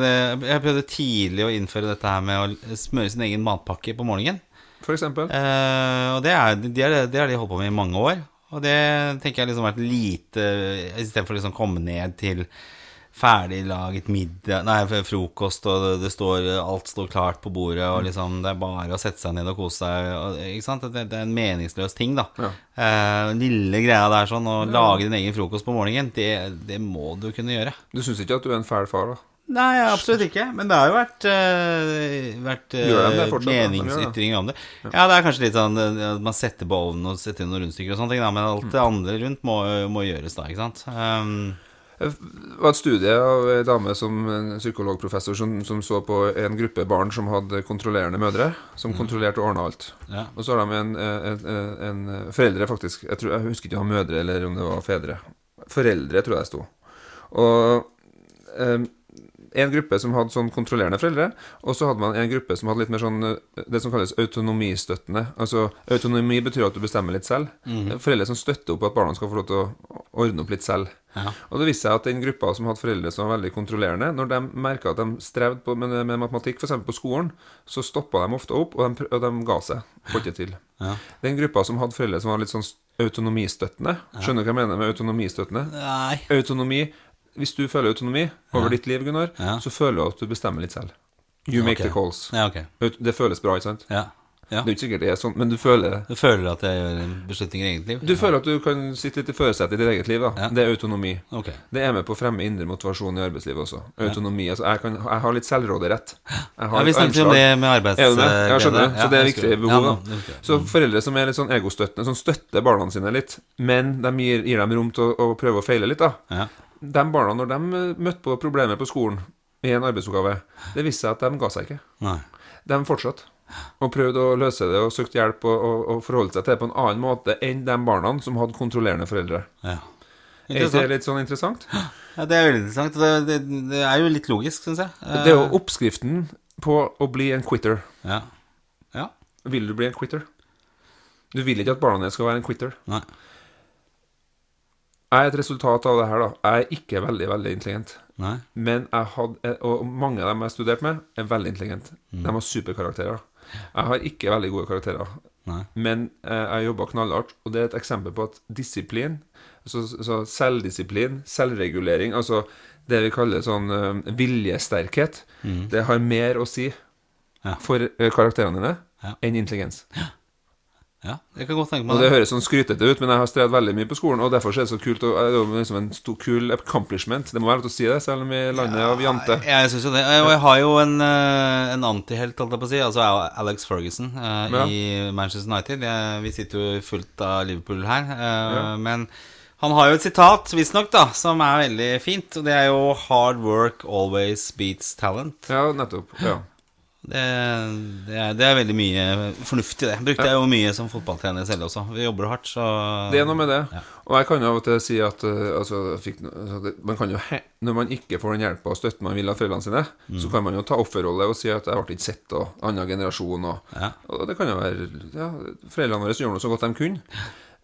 B: Jeg prøvde tidlig å innføre dette her med å smøre sin egen matpakke på morgenen.
A: For eksempel.
B: Eh, og det har de, de holdt på med i mange år. Og det tenker jeg liksom har vært lite Istedenfor å liksom komme ned til ferdiglaget middag Nei, frokost, og det, det står Alt står klart på bordet, og liksom det er bare å sette seg ned og kose seg. Og, ikke sant? Det, det er en meningsløs ting, da.
A: Ja.
B: Eh, lille greia der sånn, å lage din egen frokost på morgenen, det, det må du kunne gjøre.
A: Du syns ikke at du er en fæl far, da?
B: Nei, absolutt ikke. Men det har jo vært, uh, vært
A: det.
B: meningsytringer om det. Ja, det er kanskje litt sånn at man setter på ovnen og setter inn noen rundstykker og sånne ting, da, men alt det andre rundt må, må gjøres da, ikke sant. Um,
A: Det var et studie av ei dame som en psykologprofessor som, som så på en gruppe barn som hadde kontrollerende mødre, som kontrollerte og ordna alt.
B: ja.
A: Og så har de en, en, en, en foreldre, faktisk. Jeg, tror, jeg husker ikke om det var mødre eller om det var fedre. Foreldre, tror jeg det sto. Og eh, en gruppe som hadde sånn kontrollerende foreldre, og så hadde man en gruppe som hadde litt mer sånn det som kalles autonomistøttende. Altså Autonomi betyr at du bestemmer litt selv. Foreldre som støtter opp at barna skal få lov til å ordne opp litt selv.
B: Ja.
A: Og det viste seg at den gruppa som hadde foreldre som var veldig kontrollerende, når de merka at de strevde på, med, med matematikk, f.eks. på skolen, så stoppa de ofte opp, og de, og de ga seg. Holdt ikke til.
B: Ja.
A: Den gruppa som hadde foreldre som var litt sånn autonomistøttende Skjønner du hva jeg mener med autonomistøttende?
B: Nei.
A: Autonomi Hvis du føler autonomi over ditt liv, Gunnar,
B: Ja.
A: så føler du at du bestemmer litt selv. You make
B: okay.
A: the calls.
B: Ja,
A: okay. Det føles bra, ikke sant?
B: Ja. ja.
A: Det er jo ikke sikkert det er sånn, men du føler.
B: Du føler at jeg gjør beslutninger i eget liv?
A: Du føler at du kan sitte litt i førersetet i ditt eget liv. da
B: Ja.
A: Det er autonomi.
B: Okay.
A: Det er med på å fremme indre motivasjon i arbeidslivet også. Autonomi. Altså, jeg, kan, jeg har litt selvråderett. Jeg
B: Ja, vi snakket om det med arbeids...
A: Du med? Ja, skjønner.
B: Ja,
A: Så det er viktig behov.
B: Ja,
A: da. Så foreldre som er litt sånn egostøttende, som støtter barna sine litt, men de gir, gir dem rom til å, å prøve å feile litt, da.
B: Ja.
A: De barna, når de eh, møtte på problemer på skolen i en arbeidsoppgave, det viste seg at de ga seg ikke.
B: Nei.
A: De fortsatte. Og prøvde å løse det og søkte hjelp og, og, og forholdt seg til det på en annen måte enn de barna som hadde kontrollerende foreldre.
B: Ja.
A: Er ikke det litt sånn interessant?
B: Ja, det er veldig interessant. Det, det, det er jo litt logisk, syns jeg.
A: Det er jo oppskriften på å bli en quitter.
B: Ja. ja.
A: Vil du bli en quitter? Du vil ikke at barna dine skal være en quitter.
B: Nei.
A: Jeg er et resultat av det her, da. Jeg er ikke veldig, veldig intelligent.
B: Nei.
A: Men jeg hadde, og mange av dem jeg har studert med, er veldig intelligente.
B: Mm.
A: De har superkarakterer. Jeg har ikke veldig gode karakterer.
B: Nei.
A: men eh, jeg jobba knallhardt. Og det er et eksempel på at disiplin, så, så selvdisiplin, selvregulering, altså det vi kaller sånn eh, viljesterkhet, det har mer å si
B: Ja.
A: for uh, karakterene dine
B: Ja.
A: enn intelligens.
B: Ja, jeg kan godt tenke meg
A: det
B: det.
A: høres sånn skrytete ut, men jeg har strevd veldig mye på skolen, og derfor er det så kult. Og det er liksom en stor, kul accomplishment. Det må være lov til å si det, selv om vi lander ja, av jante.
B: Jeg synes jo det. Og jeg har jo en, eh, en antihelt, holdt jeg på å si. Altså Alex Ferguson eh,
A: Ja.
B: i Manchester United. Vi sitter jo fullt av Liverpool her. Ja. Men han har jo et sitat, visstnok, da, som er veldig fint. Og det er jo 'Hard work always beats talent'.
A: Ja, nettopp. Ja.
B: Det, det, er, det er veldig mye fornuftig, det. Brukte jeg jo mye som fotballtrener selv også. Vi jobber hardt, så
A: Det er noe med det.
B: Ja.
A: Og jeg kan jo av og til si at uh, altså, fikk, altså, man kan jo Når man ikke får den hjelpa og støtten man vil av foreldrene sine,
B: Mm.
A: så kan man jo ta offerrolle og si at 'jeg ble ikke sett', og 'annen generasjon', og,
B: Ja.
A: og det kan jo være Ja, foreldrene våre gjorde noe så godt de kunne.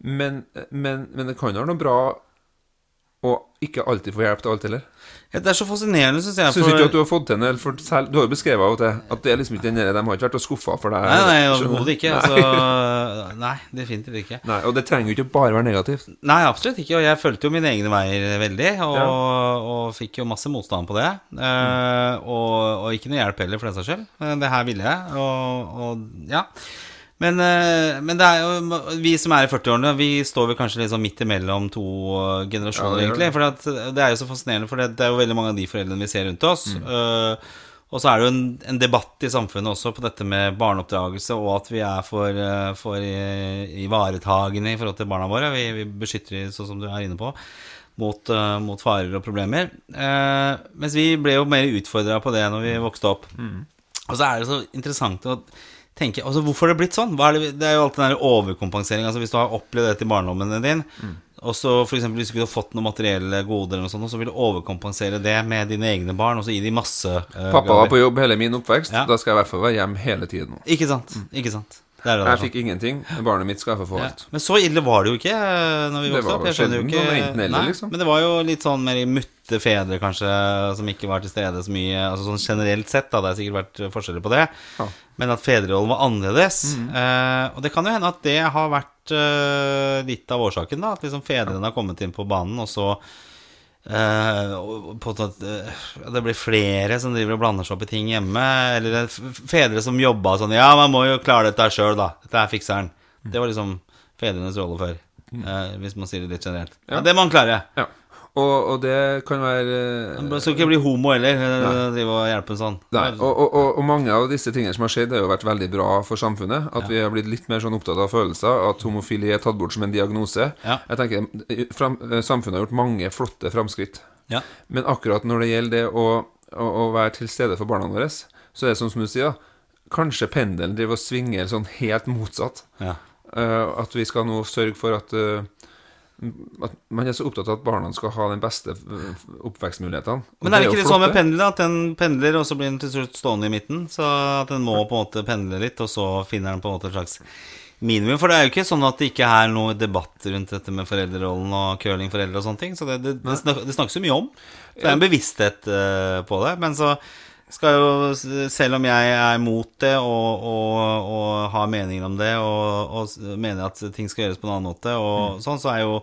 A: Men, men, men det kan jo være noe bra å ikke alltid få hjelp til alt heller.
B: ja, Det er så fascinerende, syns jeg.
A: Syns
B: for-
A: ikke at du har fått til det? For selv, du har jo beskrevet av og til at det er liksom ikke den der, de har ikke vært og skuffa for deg.
B: Nei, nei, overhodet ikke.
A: Nei.
B: Altså, nei, definitivt ikke.
A: Nei, og det trenger jo ikke bare være negativt.
B: Nei, absolutt ikke. Og jeg fulgte jo mine egne veier veldig, og,
A: Ja.
B: og fikk jo masse motstand på det. Eh, og, og ikke noe hjelp heller, for den saks skyld. Eh, Det her ville jeg, og, og ja. Men, eh, men det er jo vi som er i 40-årene, vi står vel kanskje sånn midt imellom to eh, generasjoner,
A: Ja, det
B: egentlig. For det er jo så fascinerende, for det, er jo veldig mange av de foreldrene vi ser rundt oss.
A: Mm.
B: Uh, og så er det jo en, en debatt i samfunnet også på dette med barneoppdragelse, og at vi er for, eh, for eh, ivaretagende i forhold til barna våre. Vi, vi beskytter dem, sånn som du er inne på, mot, uh, mot farer og problemer. Uh, mens vi ble jo mer utfordra på det når vi vokste opp. Og så er det så interessant å tenke altså Hvorfor har det blitt sånn? Er det, det er jo alltid den der overkompensering. Altså Hvis du har opplevd dette i barndommen din, og så eksempel hvis du ikke har fått noen materielle goder, eller noe sånt, og så vil du overkompensere det med dine egne barn, og så gi de masse uh,
A: Pappa var på jobb hele min oppvekst.
B: Ja.
A: Da skal jeg i hvert fall være hjemme hele tiden.
B: Ikke sant? Ikke sant? Det det
A: Jeg
B: der,
A: fikk ingenting. Barnet mitt skal jeg få alt.
B: Men så ille var det jo ikke eh, Når vi vokste
A: var
B: opp. Jeg skjønner jo ikke Nei,
A: liksom.
B: Men det var jo litt sånn mer mutte fedre, kanskje, som ikke var til stede så mye. Altså sånn generelt sett, da. Det har sikkert vært forskjeller på det.
A: Ja.
B: Men at fedrerollen var annerledes.
A: Mm.
B: Eh, og det kan jo hende at det har vært eh, litt av årsaken, da. At liksom fedrene har kommet inn på banen, og så og på at eh, det blir flere som driver og blander seg opp i ting hjemme. Eller fedre som jobba sånn Ja, man må jo klare dette sjøl, da. Dette er fikseren. han. Det var liksom fedrenes rolle før. Uh, hvis man sier det litt generelt. Ja,
A: Ja.
B: det må han klare.
A: Ja. Og, og det kan være
B: Han skal ikke bli homo heller. eh, Drive og hjelpe sånn.
A: Nei, og, og, og, mange av disse tingene som har skjedd, har jo vært veldig bra for samfunnet. At vi har blitt litt mer sånn opptatt av følelser. At homofili er tatt bort som en diagnose.
B: Ja.
A: Jeg tenker fram, Samfunnet har gjort mange flotte framskritt.
B: Ja.
A: Men akkurat når det gjelder det å, å, å være til stede for barna våre, så er det sånn som du sier, kanskje pendelen driver og svinger sånn helt motsatt.
B: Ja.
A: Uh, at vi skal nå sørge for at eh, at man er så opptatt av at barna skal ha den beste oppvekstmulighetene.
B: Men er det ikke litt sånn med pendler? At den pendler, og så blir den til slutt stående i midten? Så at den må på en måte pendle litt, og så finner den på en måte et slags minimum? For det er jo ikke sånn at det ikke er noe debatt rundt dette med foreldrerollen og curlingforeldre og sånne ting. Så det, det, det, snak, det snakkes jo mye om. Så det er en bevissthet eh, på det. Men så skal jo, selv om jeg er mot det og, og, og har meninger om det, og, og mener at ting skal gjøres på en annen måte, og sånn, så er jo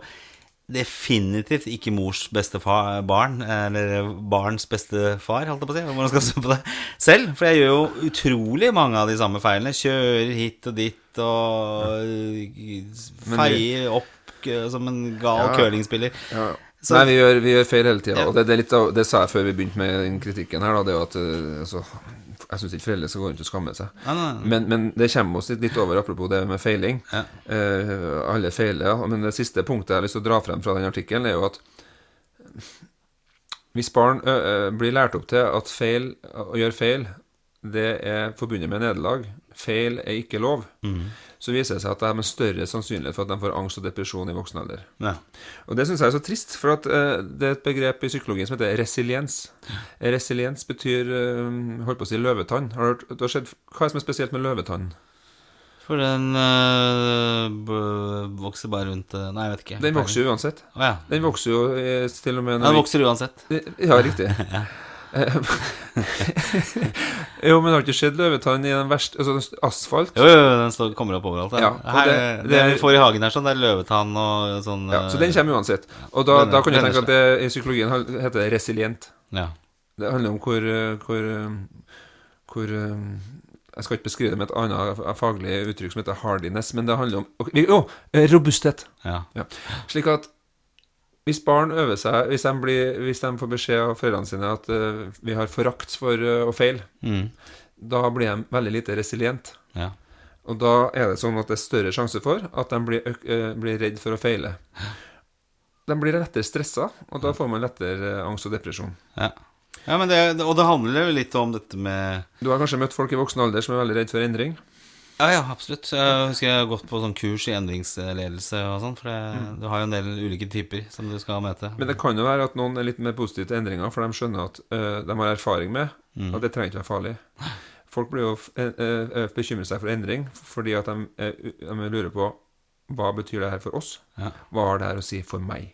B: definitivt ikke mors beste far, barn, eller barns beste far, holdt jeg på å si. Hvordan skal jeg se på det selv? For jeg gjør jo utrolig mange av de samme feilene. Kjører hit og dit og feier opp eh, som en gal
A: Ja.
B: curlingspiller.
A: Ja.
B: Så-
A: Nei, vi gjør, vi gjør feil hele tida.
B: Ja.
A: Og det, det, av, det sa jeg før vi begynte med den kritikken her, da, det er jo at eh, altså, Jeg syns ikke foreldre skal gå rundt og skamme seg.
B: Nei, nei, nei.
A: Men, men det kommer oss litt over, apropos det med feiling.
B: Ja.
A: Eh, alle feiler, ja. Men det siste punktet jeg har lyst til å dra frem fra den artikkelen, er jo at hvis barn ø, ø, blir lært opp til at feil, å gjøre feil, det er forbundet med nederlag, feil er ikke lov, så viser det seg at det er med større sannsynlighet for at de får angst og depresjon i voksen alder.
B: Ja.
A: Og det syns jeg er så trist, for at uh, det er et begrep i psykologien som heter resiliens. Resiliens betyr uh, holdt på å si løvetann. Har du, du har sett, hva er det som er spesielt med løvetann?
B: For den øh, vokser bare rundt Nei, jeg vet ikke.
A: Den vokser jo uansett.
B: Oh, ja.
A: Den vokser jo til og med
B: Den vokser uansett.
A: Ja, riktig. Jo, men har ikke sett løvetann i den verste Altså asfalt?
B: Jo, jo, den står, kommer opp overalt.
A: Ja,
B: Ja, her,
A: det-
B: det,
A: det
B: vi får i hagen her, sånn, det er løvetann og sånn
A: Ja, så
B: eh,
A: den kommer uansett. Og da, da kan du tenke at det i psykologien heter det resilient.
B: Ja.
A: Det handler om hvor, eh, hvor, eh, hvor eh, Jeg skal ikke beskrive det med et annet faglig uttrykk som heter hardiness, men det handler om ok, Jo, eh, robusthet.
B: ja.
A: Ja. Slik at hvis barn øver seg Hvis de, blir, hvis de får beskjed av foreldrene sine at uh, vi har forakt for uh, å feile,
B: Mm.
A: da blir de veldig lite resilient.
B: ja.
A: Og da er det sånn at det er større sjanse for at de blir, eh, blir redd for å feile. De blir lettere stressa, og da får man lettere angst og depresjon.
B: ja. ja men det, og det handler jo litt om dette med
A: Du har kanskje møtt folk i voksen alder som er veldig redd for endring?
B: Ja, ja, absolutt. Jeg husker jeg har gått på sånn kurs i endringsledelse og sånn, for det, du har jo en del ulike typer som du skal møte.
A: Men det kan jo være at noen er litt mer positive til endringer, for de skjønner at uh, de har erfaring med at det trenger ikke være farlig. Folk blir jo f- eh, eh, bekymrer seg for endring fordi at de, uh, de lurer på hva betyr det her for oss?
B: Ja.
A: Hva har det her å si for meg?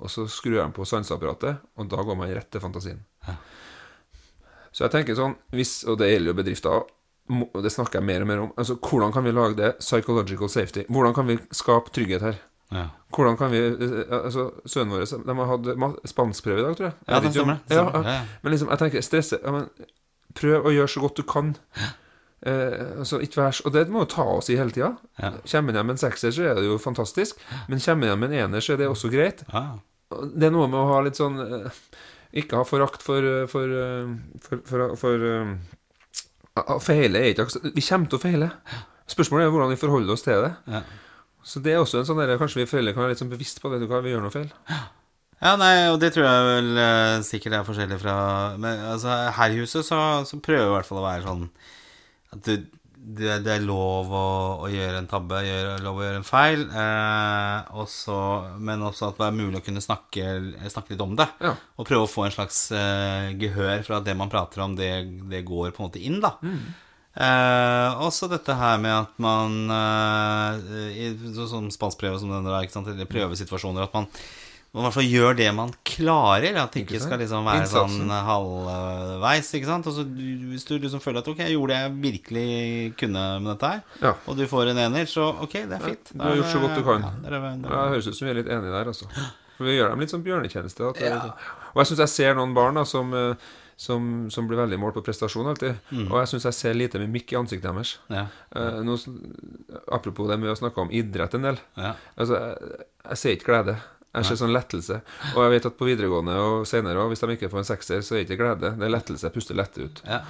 A: Og så skrur de på sanseapparatet, og da går man rett til fantasien.
B: Ja.
A: Så jeg tenker sånn, hvis, og det gjelder jo bedrifter, og det snakker jeg mer og mer om, altså hvordan kan vi lage det psychological safety? Hvordan kan vi skape trygghet her?
B: Ja,
A: Hvordan kan vi eh, Altså, sønnen vår De har hatt spanskprøve i dag, tror jeg.
B: ja
A: Jeg vet
B: stemmer.
A: Ja, ja. Men liksom, jeg tenker stresse men, Prøv å gjøre så godt du kan. Eh, altså, ikke vær Og det må jo ta oss i hele tida.
B: Ja.
A: Kommer en hjem med en sekser, så er det jo fantastisk. Men kommer en hjem med en ener, så er det også greit.
B: Ja,
A: Det er noe med å ha litt sånn eh, Ikke ha forakt for eh, For, eh, for, for, eh, feile er ikke Vi kommer til å feile. Spørsmålet er hvordan vi forholder oss til det.
B: ja.
A: Så det er også en sånn der, Kanskje vi foreldre kan være litt sånn bevisst på det. Du kan, vi gjør noe feil.
B: Ja, nei, og det tror jeg vel eh, sikkert er forskjellig fra Men altså, her i huset så, så prøver vi i hvert fall å være sånn at du, det, det er lov å, å gjøre en tabbe, gjøre, lov å gjøre en feil, eh, også, men også at det er mulig å kunne snakke, snakke litt om det.
A: Ja.
B: Og prøve å få en slags eh, gehør for at det man prater om, det, det går på en måte inn, da. Eh, også dette her med at man eh, i så, Sånn spanskprøve som denne, sant? eller prøvesituasjoner, at man, man i hvert fall gjør det man klarer. At det ikke skal liksom være
A: Innsatsen.
B: sånn halvveis. ikke sant? Og så Hvis du liksom føler at ok, jeg gjorde det jeg virkelig kunne med dette her,
A: Ja.
B: og du får en ener, så ok, det er fint.
A: du har gjort så godt du kan.
B: Ja, det
A: høres ut som vi er litt enige der, altså. For vi gjør dem litt som bjørnetjeneste. Det, Og jeg syns jeg ser noen barn da, som, eh, som, som blir veldig målt på prestasjon alltid.
B: Mm.
A: Og jeg syns jeg ser lite mimikk i ansiktet deres.
B: ja,
A: Eh, apropos det med å snakke om idrett en del.
B: ja,
A: Altså, jeg, jeg ser ikke glede. Jeg ser sånn lettelse. Og jeg vet at på videregående og senere, òg, hvis de ikke får en sekser, så er det ikke glede. Det er lettelse. Jeg puster lett ut.
B: ja.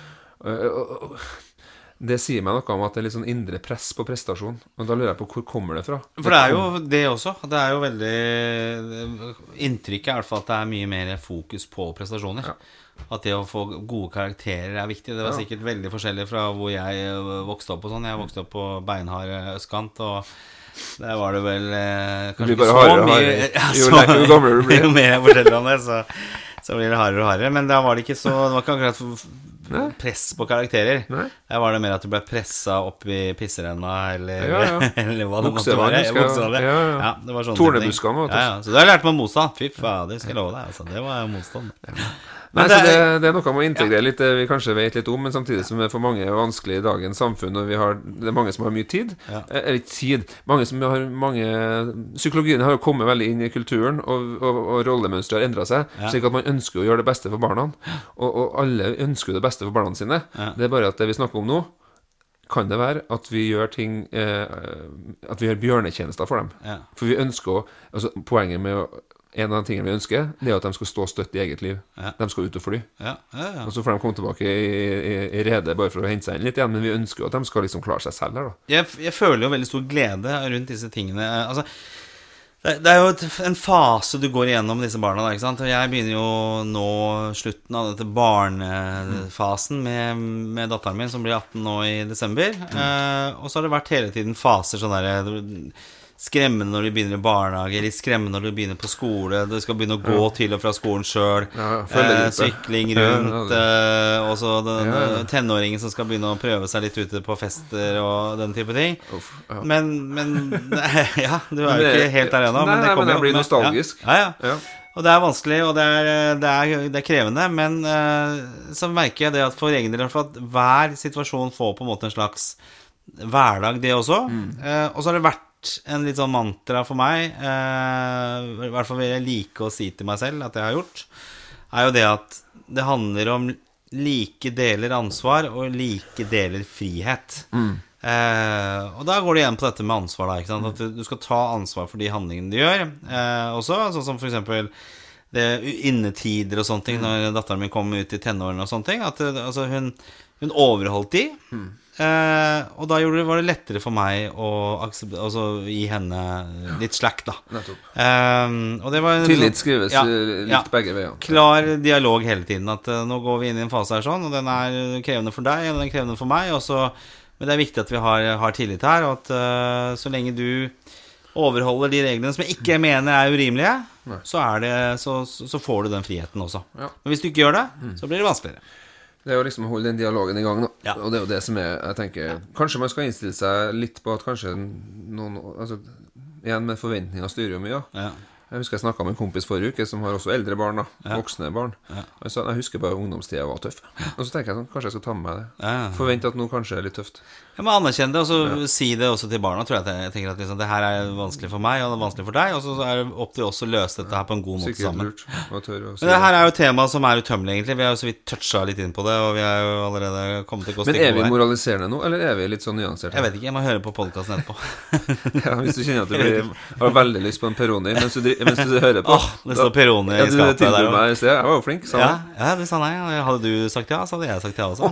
A: Det sier meg noe om at det er litt sånn indre press på prestasjon. Og da lurer jeg på hvor kommer det fra?
B: For det er jo det også. Det er jo veldig Inntrykket er i hvert fall at det er mye mer fokus på prestasjoner.
A: Ja.
B: At det å få gode karakterer er viktig. Det var sikkert veldig forskjellig fra hvor jeg vokste opp og sånn. Jeg vokste opp på beinhard østkant, og der var det vel eh, kanskje ikke så
A: hardere
B: mye
A: hardere.
B: Ja,
A: Jo
B: så-
A: jo gamlere du blir.
B: Jo mer jeg forteller om det, så, så blir det hardere og hardere. Men da var det ikke så Det var ikke akkurat press på karakterer.
A: Nei.
B: Der var det mer at du ble pressa opp i pisserenna, eller,
A: Ja, ja.
B: eller hva det måtte være.
A: husker
B: ja.
A: Ja, ja.
B: Ja, det var sånn
A: Tornebuskene,
B: ting.
A: du.
B: Ja, ja. Så da lærte man motstand. Fy fader, skal jeg love deg. Altså, det var motstand.
A: Nei,
B: det
A: det,
B: er-
A: det er noe med å integrere litt det vi kanskje vet litt om, men samtidig som det for mange er vanskelig i dagens samfunn, og vi har, det er mange som har mye tid.
B: Ja.
A: Eh, Eller ikke tid. Mange som har mange Psykologien har jo kommet veldig inn i kulturen, og, og, og rollemønsteret har endra seg,
B: Ja.
A: slik at man ønsker å gjøre det beste for barna. Og, og alle ønsker det beste for barna sine.
B: Ja.
A: Det er bare at det vi snakker om nå, kan det være at vi gjør ting eh, At vi gjør bjørnetjenester for dem.
B: Ja.
A: For vi ønsker å altså, Poenget med å en av de tingene vi ønsker, det er at de skal stå støtt i eget liv.
B: Ja.
A: De skal ut og fly.
B: Ja, ja, ja.
A: Og så får de komme tilbake i, i, i rede bare for å hente seg inn litt igjen. Men vi ønsker jo at de skal liksom klare seg selv her, da.
B: Jeg, jeg føler jo veldig stor glede rundt disse tingene. Altså, det, er jo et, en fase du går igjennom med disse barna. Da, ikke sant? Og jeg begynner jo nå slutten av dette barnefasen med, med datteren min, som blir 18 nå i desember. Eh, og så har det vært hele tiden faser sånn derre Skremmende når de begynner i barnehage, litt skremmende når de begynner på skole. Du skal begynne å gå til og fra skolen sjøl.
A: Ja, ja,
B: eh, sykling rundt.
A: ja,
B: eh, og så den
A: Ja, ja.
B: tenåringen som skal begynne å prøve seg litt ute på fester og den type ting.
A: Uff, ja.
B: Men, men Ja, du er jo ikke helt der ennå.
A: Nei,
B: Men det
A: nei, men
B: det
A: blir nostalgisk.
B: Ja, ja.
A: Ja.
B: Og det er vanskelig, og det er, det er, det er krevende, men eh, så merker jeg det at for egen del for at hver situasjon får på en måte en slags hverdag, det også. Eh, og så har det vært en litt sånn mantra for meg, eh, i hvert fall vil jeg like å si til meg selv at jeg har gjort, er jo det at det handler om like deler ansvar og like deler frihet. Eh, og da går det igjen på dette med ansvar. Da? At du, skal ta ansvar for de handlingene du gjør. Eh, også, sånn som for eksempel det innetider og sånne ting, når datteren min kom ut i tenårene og sånne ting. At altså, hun, hun overholdt de. Eh, og da det, var det lettere for meg å altså, gi henne litt slack, da. Eh, og det var
A: Tillit skrives
B: Ja,
A: litt
B: ja.
A: begge veier.
B: klar dialog hele tiden. At uh, nå går vi inn i en fase her sånn, og den er krevende for deg, og den er krevende for meg. Så, men det er viktig at vi har, har tillit her, og at uh, så lenge du overholder de reglene som jeg ikke mener er urimelige, så, er det, så, så får du den friheten også.
A: Ja. Mm.
B: Men hvis du ikke gjør det, så blir det vanskeligere.
A: Det er jo liksom å holde den dialogen i gang, da.
B: Ja.
A: Og det er jo det som er Jeg tenker Kanskje man skal innstille seg litt på at kanskje noen Altså, igjen med forventninger styrer jo mye.
B: Ja.
A: Jeg husker jeg snakka med en kompis forrige uke som har også eldre barn. da Voksne barn.
B: Ja.
A: Han jeg husker bare ungdomstida var tøff. Og så tenker jeg sånn, kanskje jeg skal ta med meg det.
B: Ja.
A: Forvent at nå kanskje er litt tøft.
B: Jeg må anerkjenne det, og så si det også til barna. Tror jeg, jeg, tenker at liksom, det her er vanskelig for meg, og det er vanskelig for deg. Og så er det opp til oss å løse dette her på en god måte
A: Sikkert
B: sammen. Men det her er jo et tema som er utømmelig, egentlig. Vi har jo så vidt toucha litt inn på det, og vi er jo allerede kommet til å gå
A: Men er vi moraliserende nå, eller er vi litt sånn nyanserte?
B: Jeg vet ikke, jeg må høre på podkasten etterpå.
A: Ja, hvis du kjenner at du blir, har veldig lyst på en Peroni mens du, mens du hører på
B: Åh, det står Peroni
A: ja,
B: i skapet der
A: sted. Jeg var jo flink, sa han.
B: ja, du sa nei. Hadde du sagt ja, så hadde jeg sagt ja også.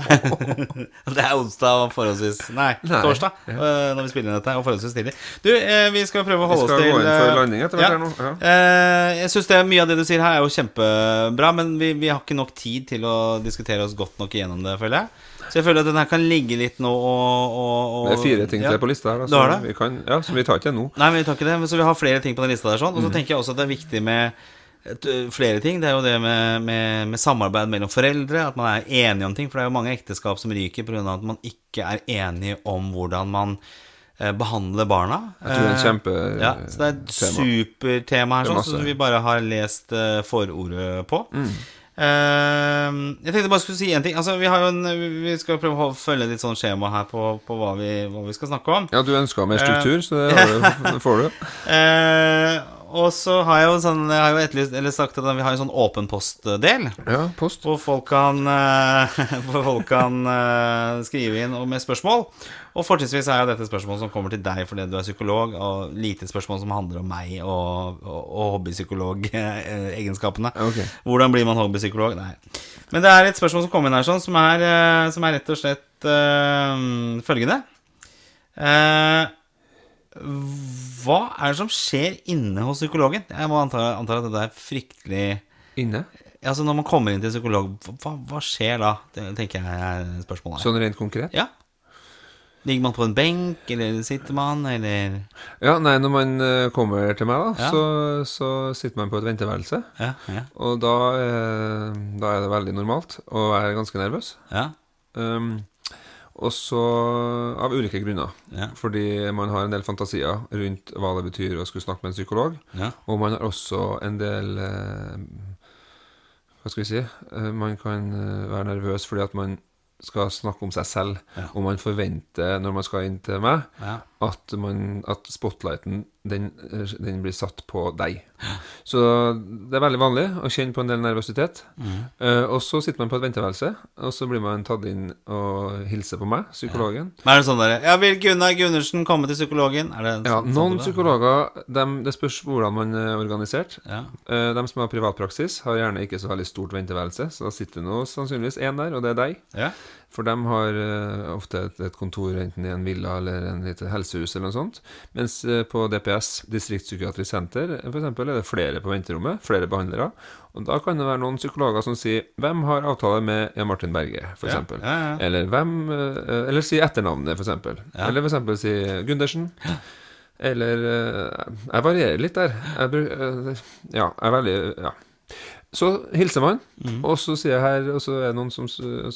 B: det er onsdag og forholdsvis Nei,
A: Nei,
B: torsdag Ja. når vi spiller inn dette, og forholdsvis tidlig. Du, eh, vi skal prøve å holde oss til Vi skal
A: gå inn for
B: eh,
A: landing etter hvert
B: ja.
A: her nå. Ja.
B: Eh, jeg synes Mye av det du sier her, er jo kjempebra, men vi, vi har ikke nok tid til å diskutere oss godt nok igjennom det, føler jeg. Så jeg føler at den her kan ligge litt nå og, og, og
A: Det er fire ting til ja. på lista her, da,
B: Du har
A: så
B: det?
A: vi, kan, ja, som vi tar ikke nå.
B: Nei, men vi tar ikke det. Så vi har flere ting på den lista der sånn. Og
A: Mm.
B: så tenker jeg også at det er viktig med flere ting. Det er jo det med, med, med samarbeid mellom foreldre. At man er enige om ting. For det er jo mange ekteskap som ryker pga. at man ikke er enige om hvordan man eh, behandler barna.
A: Jeg tror det er en
B: Eh, ja, så det er et supertema her,
A: er
B: sånn, som vi bare har lest eh, forordet på.
A: Mm.
B: Jeg tenkte bare skulle si en ting. Altså, vi, har jo en, vi skal prøve å følge litt sånn skjema her på, på hva, vi, hva vi skal snakke om.
A: Ja, du ønska mer struktur, så det, det får du.
B: Eh, og så har jeg jo sånn Jeg har jo etterlyst Eller sagt at vi har en sånn åpen post-del.
A: Ja, post.
B: Hvor folk kan, eh, hvor folk kan eh, skrive inn med spørsmål. Og fortrinnsvis er jo dette spørsmål som kommer til deg fordi du er psykolog, og lite spørsmål som handler om meg og, og, og hobbypsykologegenskapene.
A: Okay.
B: Hvordan blir man hobbypsykolog? Nei. Men det er et spørsmål som kom inn her, sånn, som er, eh, som er rett og slett eh, følgende. Eh, hva er det som skjer inne hos psykologen? Jeg må anta, anta at det er fryktelig
A: Inne?
B: Altså Når man kommer inn til psykolog, hva, hva skjer da? Det tenker jeg er spørsmålet.
A: Sånn rent konkret?
B: Ja. Ligger man på en benk, eller sitter man, eller
A: Ja, nei, når man eh, kommer til meg, da,
B: Ja.
A: så, så sitter man på et venteværelse.
B: Ja, ja,
A: Og da, eh, da er det veldig normalt å være ganske nervøs.
B: ja.
A: Um, og så av ulike grunner.
B: Ja.
A: Fordi man har en del fantasier rundt hva det betyr å skulle snakke med en psykolog.
B: ja.
A: Og man har også en del eh, Hva skal vi si? Eh, man kan eh, være nervøs fordi at man skal snakke om seg selv.
B: Ja.
A: Og man forventer, når man skal inn til meg,
B: ja.
A: At, man, at spotlighten den, eh, den blir satt på deg. Så det er veldig vanlig å kjenne på en del nervøsitet. Eh, og så sitter man på et venteværelse, og så blir man tatt inn og hilser på meg, psykologen.
B: Men er det sånn der Ja, vil Gunnar Gundersen komme til psykologen? Er det
A: Ja,
B: sånn-
A: noen
B: sånn det?
A: psykologer, dem, det spørs hvordan man er organisert.
B: Ja.
A: Uh, De som har privatpraksis, har gjerne ikke så veldig stort venteværelse, så da sitter nå sannsynligvis én der, og det er deg.
B: ja.
A: For de har uh, ofte et, et kontor enten i en villa eller en lite helsehus eller noe sånt. Mens uh, på DPS, Distriktspsykiatrisk senter, f.eks., for eksempel, er det flere på venterommet, flere behandlere. Og da kan det være noen psykologer som sier 'Hvem har avtale med Jan Martin Berge?' for
B: Ja, ja, ja.
A: Eller hvem uh, Eller si etternavnet, eksempel.
B: Ja.
A: Eller eksempel si Gundersen. Eller eh, Jeg varierer litt der. Jeg, eh, ja, jeg er veldig Ja. Så hilser man,
B: mm.
A: og så sier jeg her Og så er det noen som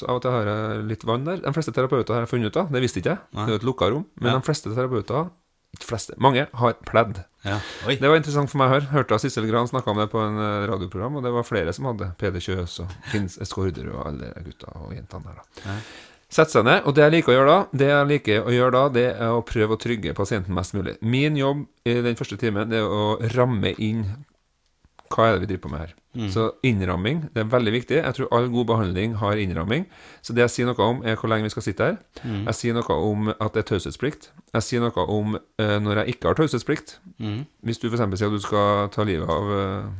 A: Av og til har jeg litt vann der. De fleste terapeuter har jeg funnet ut av, det visste ikke jeg. Det er jo et lukka rom. Men
B: Ja.
A: de fleste terapeuter ikke fleste, mange har pledd.
B: Ja.
A: Det var interessant for meg å høre. Hørte at Sissel Gran snakka om det på en eh, radioprogram, og det var flere som hadde Peder Kjøs og Finns Eskorder og alle de gutta og jentene der. da.
B: Ja.
A: Sette seg ned, og det jeg liker å gjøre da, det jeg liker å gjøre da, det er å prøve å trygge pasienten mest mulig. Min jobb i den første timen det er å ramme inn hva er det vi driver på med her. Så innramming det er veldig viktig. Jeg tror all god behandling har innramming. Så det jeg sier noe om, er hvor lenge vi skal sitte her. Jeg sier noe om at det er taushetsplikt. Jeg sier noe om uh, når jeg ikke har taushetsplikt.
B: Mm.
A: Hvis du f.eks. sier at du skal ta livet av uh,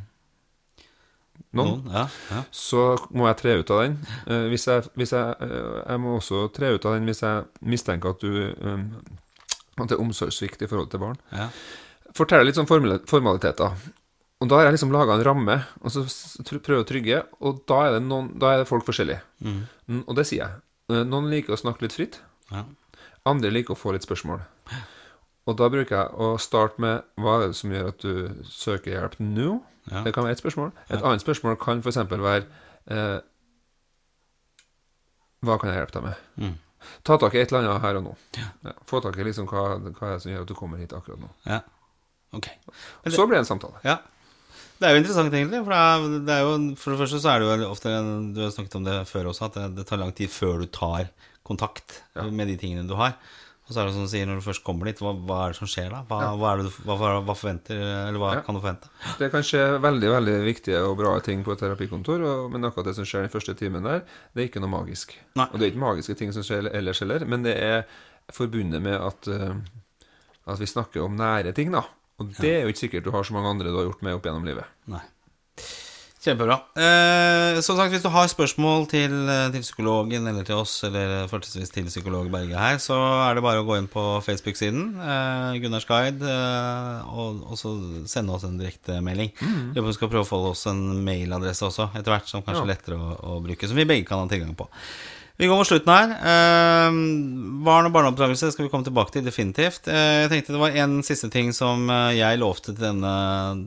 A: noen,
B: Noen? Ja. ja.
A: så må jeg tre ut av den. Uh, hvis jeg, hvis jeg, jeg må også tre ut av den hvis jeg mistenker at du um, At det er omsorgssvikt i forhold til barn.
B: ja.
A: Fortell litt sånn formali- formaliteter. Og da har jeg liksom laga en ramme, og så prøver å trygge, og da er det, noen, da er det folk forskjellige. Mm, og det sier jeg. Eh, Noen liker å snakke litt fritt.
B: ja.
A: Andre liker å få litt spørsmål. Og da bruker jeg å starte med hva er det som gjør at du søker hjelp nå?
B: Ja.
A: Det kan være ett spørsmål. Et annet spørsmål kan f.eks. være eh, Hva kan jeg hjelpe deg med?
B: Mm.
A: Ta tak i et eller annet her og nå.
B: Ja.
A: Ja, få tak i liksom hva, hva er det som gjør at du kommer hit akkurat nå.
B: ja. Okay. Det-
A: Så blir det en samtale.
B: Ja. Det er jo interessant, egentlig. For det er, det er jo, for det første så er det jo ofte Du har snakket om det før også, at det, det tar lang tid før du tar kontakt
A: Ja.
B: med de tingene du har. Og så er det som du sier, når du først kommer dit, hva, hva er det som skjer da? Hva, du, hva, hva, hva forventer Eller hva
A: Ja.
B: kan du forvente?
A: Det kan skje veldig veldig viktige og bra ting på et terapikontor, og, men akkurat det som skjer den første timen der, det er ikke noe magisk.
B: Nei.
A: Og det er ikke magiske ting som skjer ellers heller, men det er forbundet med at, eh, at vi snakker om nære ting, da. Og det er jo ikke sikkert du har så mange andre du har gjort med opp gjennom livet.
B: Nei. Kjempebra. Eh, som sagt, hvis du har spørsmål til, eh, til psykologen eller til oss, eller fortrinnsvis til psykolog Berge her, så er det bare å gå inn på Facebook-siden, eh, Gunnars Guide, eh, og, og så sende oss en direktemelding. Mm. Vi skal prøve å få oss en mailadresse også, etter hvert, som kanskje er
A: Ja.
B: lettere å, å bruke, som vi begge kan ha tilgang på. Vi går mot slutten her. Eh, barn og barneoppdragelse skal vi komme tilbake til, definitivt. Eh, jeg tenkte det var en siste ting som eh, jeg lovte til denne,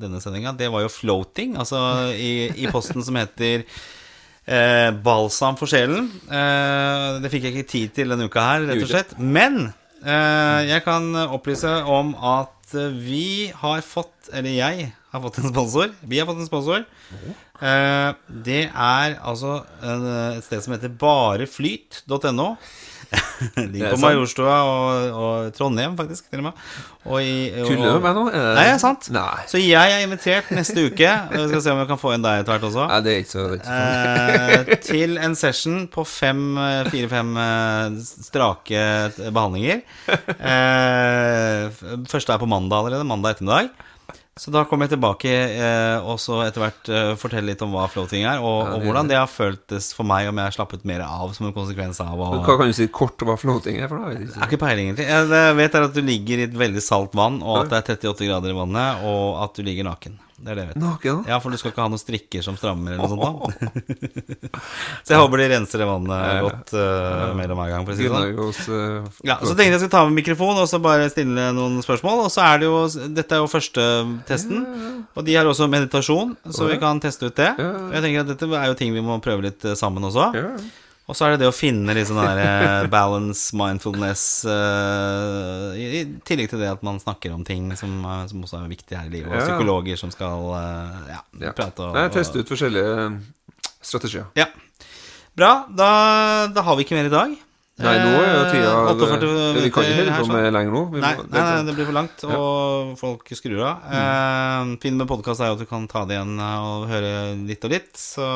B: denne sendinga. Det var jo floating, altså i, i posten som heter eh, Balsam for sjelen. Eh, det fikk jeg ikke tid til denne uka her, rett og slett. Men eh, jeg kan opplyse om at vi har fått, eller jeg har fått en sponsor. Vi har fått en sponsor. Eh, det er altså en, et sted som heter bareflyt.no. Ligger
A: Det er
B: på. Majorstua og, og Trondheim, faktisk, til og med. Og i, og,
A: Tuller du med meg nå? Er det-
B: Nei, sant.
A: Nei.
B: Så jeg er invitert neste uke. Vi skal se om vi kan få inn deg etter hvert også.
A: Nei, det er ikke så det er ikke så-
B: Eh, til en session på fem, eh, fire-fem eh, strake behandlinger. Eh, første er på mandag allerede. Mandag ettermiddag. Så da kommer jeg tilbake eh, og så etter hvert eh, fortelle litt om hva floating er, og, og hvordan det har føltes for meg, om jeg har slappet mer av som en konsekvens av å
A: Hva kan du si kort om hva floating er for noe? Jeg
B: har ikke peiling, egentlig. Jeg vet er at du ligger i et veldig salt vann, og at det er 38 grader i vannet, og at du ligger naken. Det er det jeg vet.
A: Naken?
B: Ja, for du skal ikke ha noen strikker som strammer eller noe sånt da. Så jeg håper de renser det vannet godt uh, mellom hver gang, for å si det sånn.
A: Eh,
B: Ja, så tenkte jeg skulle ta med mikrofon og så bare stille noen spørsmål. Og så er det jo Dette er jo første testen, og de har også meditasjon, så vi kan teste ut det. Jeg tenker at dette er jo ting vi må prøve litt eh, sammen også. Og så er det det å finne litt sånn der eh, balance, mindfulness uh, i, I tillegg til det at man snakker om ting som, eh, som også er viktig her i livet. Og
A: Ja.
B: psykologer som skal uh, ja,
A: Ja.
B: prate og
A: Nei, teste ut forskjellige strategier.
B: Ja. Bra. Da, da har vi ikke mer i dag.
A: Nei, nå er tida
B: det, det,
A: Vi kan ikke holde på med lenger nå.
B: Nei,
A: må-
B: nei, nei, det blir for langt, og folk skrur av. Eh, Fint med podkast er jo at du kan ta det igjen og høre litt og litt, så,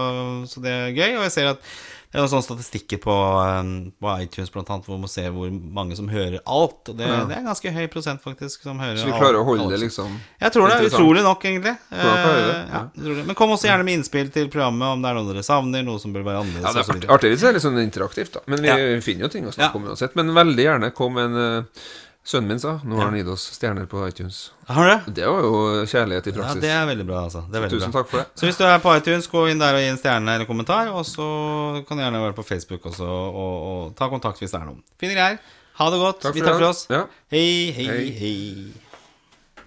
B: så det er gøy. Og jeg ser at det er noen sånne statistikker på, eh, på iTunes blant annet, hvor man ser hvor mange som hører alt. Og det,
A: Ja.
B: det er en ganske høy prosent, faktisk, som hører
A: Så vi
B: alt-
A: klarer å holde
B: alt.
A: det liksom
B: Jeg tror det. er. Utrolig nok, egentlig.
A: Det,
B: Eh,
A: ja.
B: ja. Men kom også gjerne med innspill til programmet om det er noe dere savner, noe som bør være annerledes.
A: Ja, det er artig, artig hvis det er litt sånn interaktivt, da. Men vi finner jo ting å snakke om uansett. Men veldig gjerne kom en uh, Sønnen min sa nå har han gitt oss stjerner på iTunes.
B: Har du det?
A: Det var jo kjærlighet i
B: Ja,
A: praksis.
B: det er veldig bra, altså. Det er veldig
A: Tusen
B: bra.
A: takk for det.
B: Så hvis du er på iTunes, gå inn der og gi en stjerne eller kommentar. Og så kan du gjerne være på Facebook også og, og ta kontakt hvis det er noen. Fine greier. Ha det godt.
A: Takk
B: Vi
A: for
B: takker for oss.
A: Ja.
B: Hei, hei,
A: Hei.
B: hei.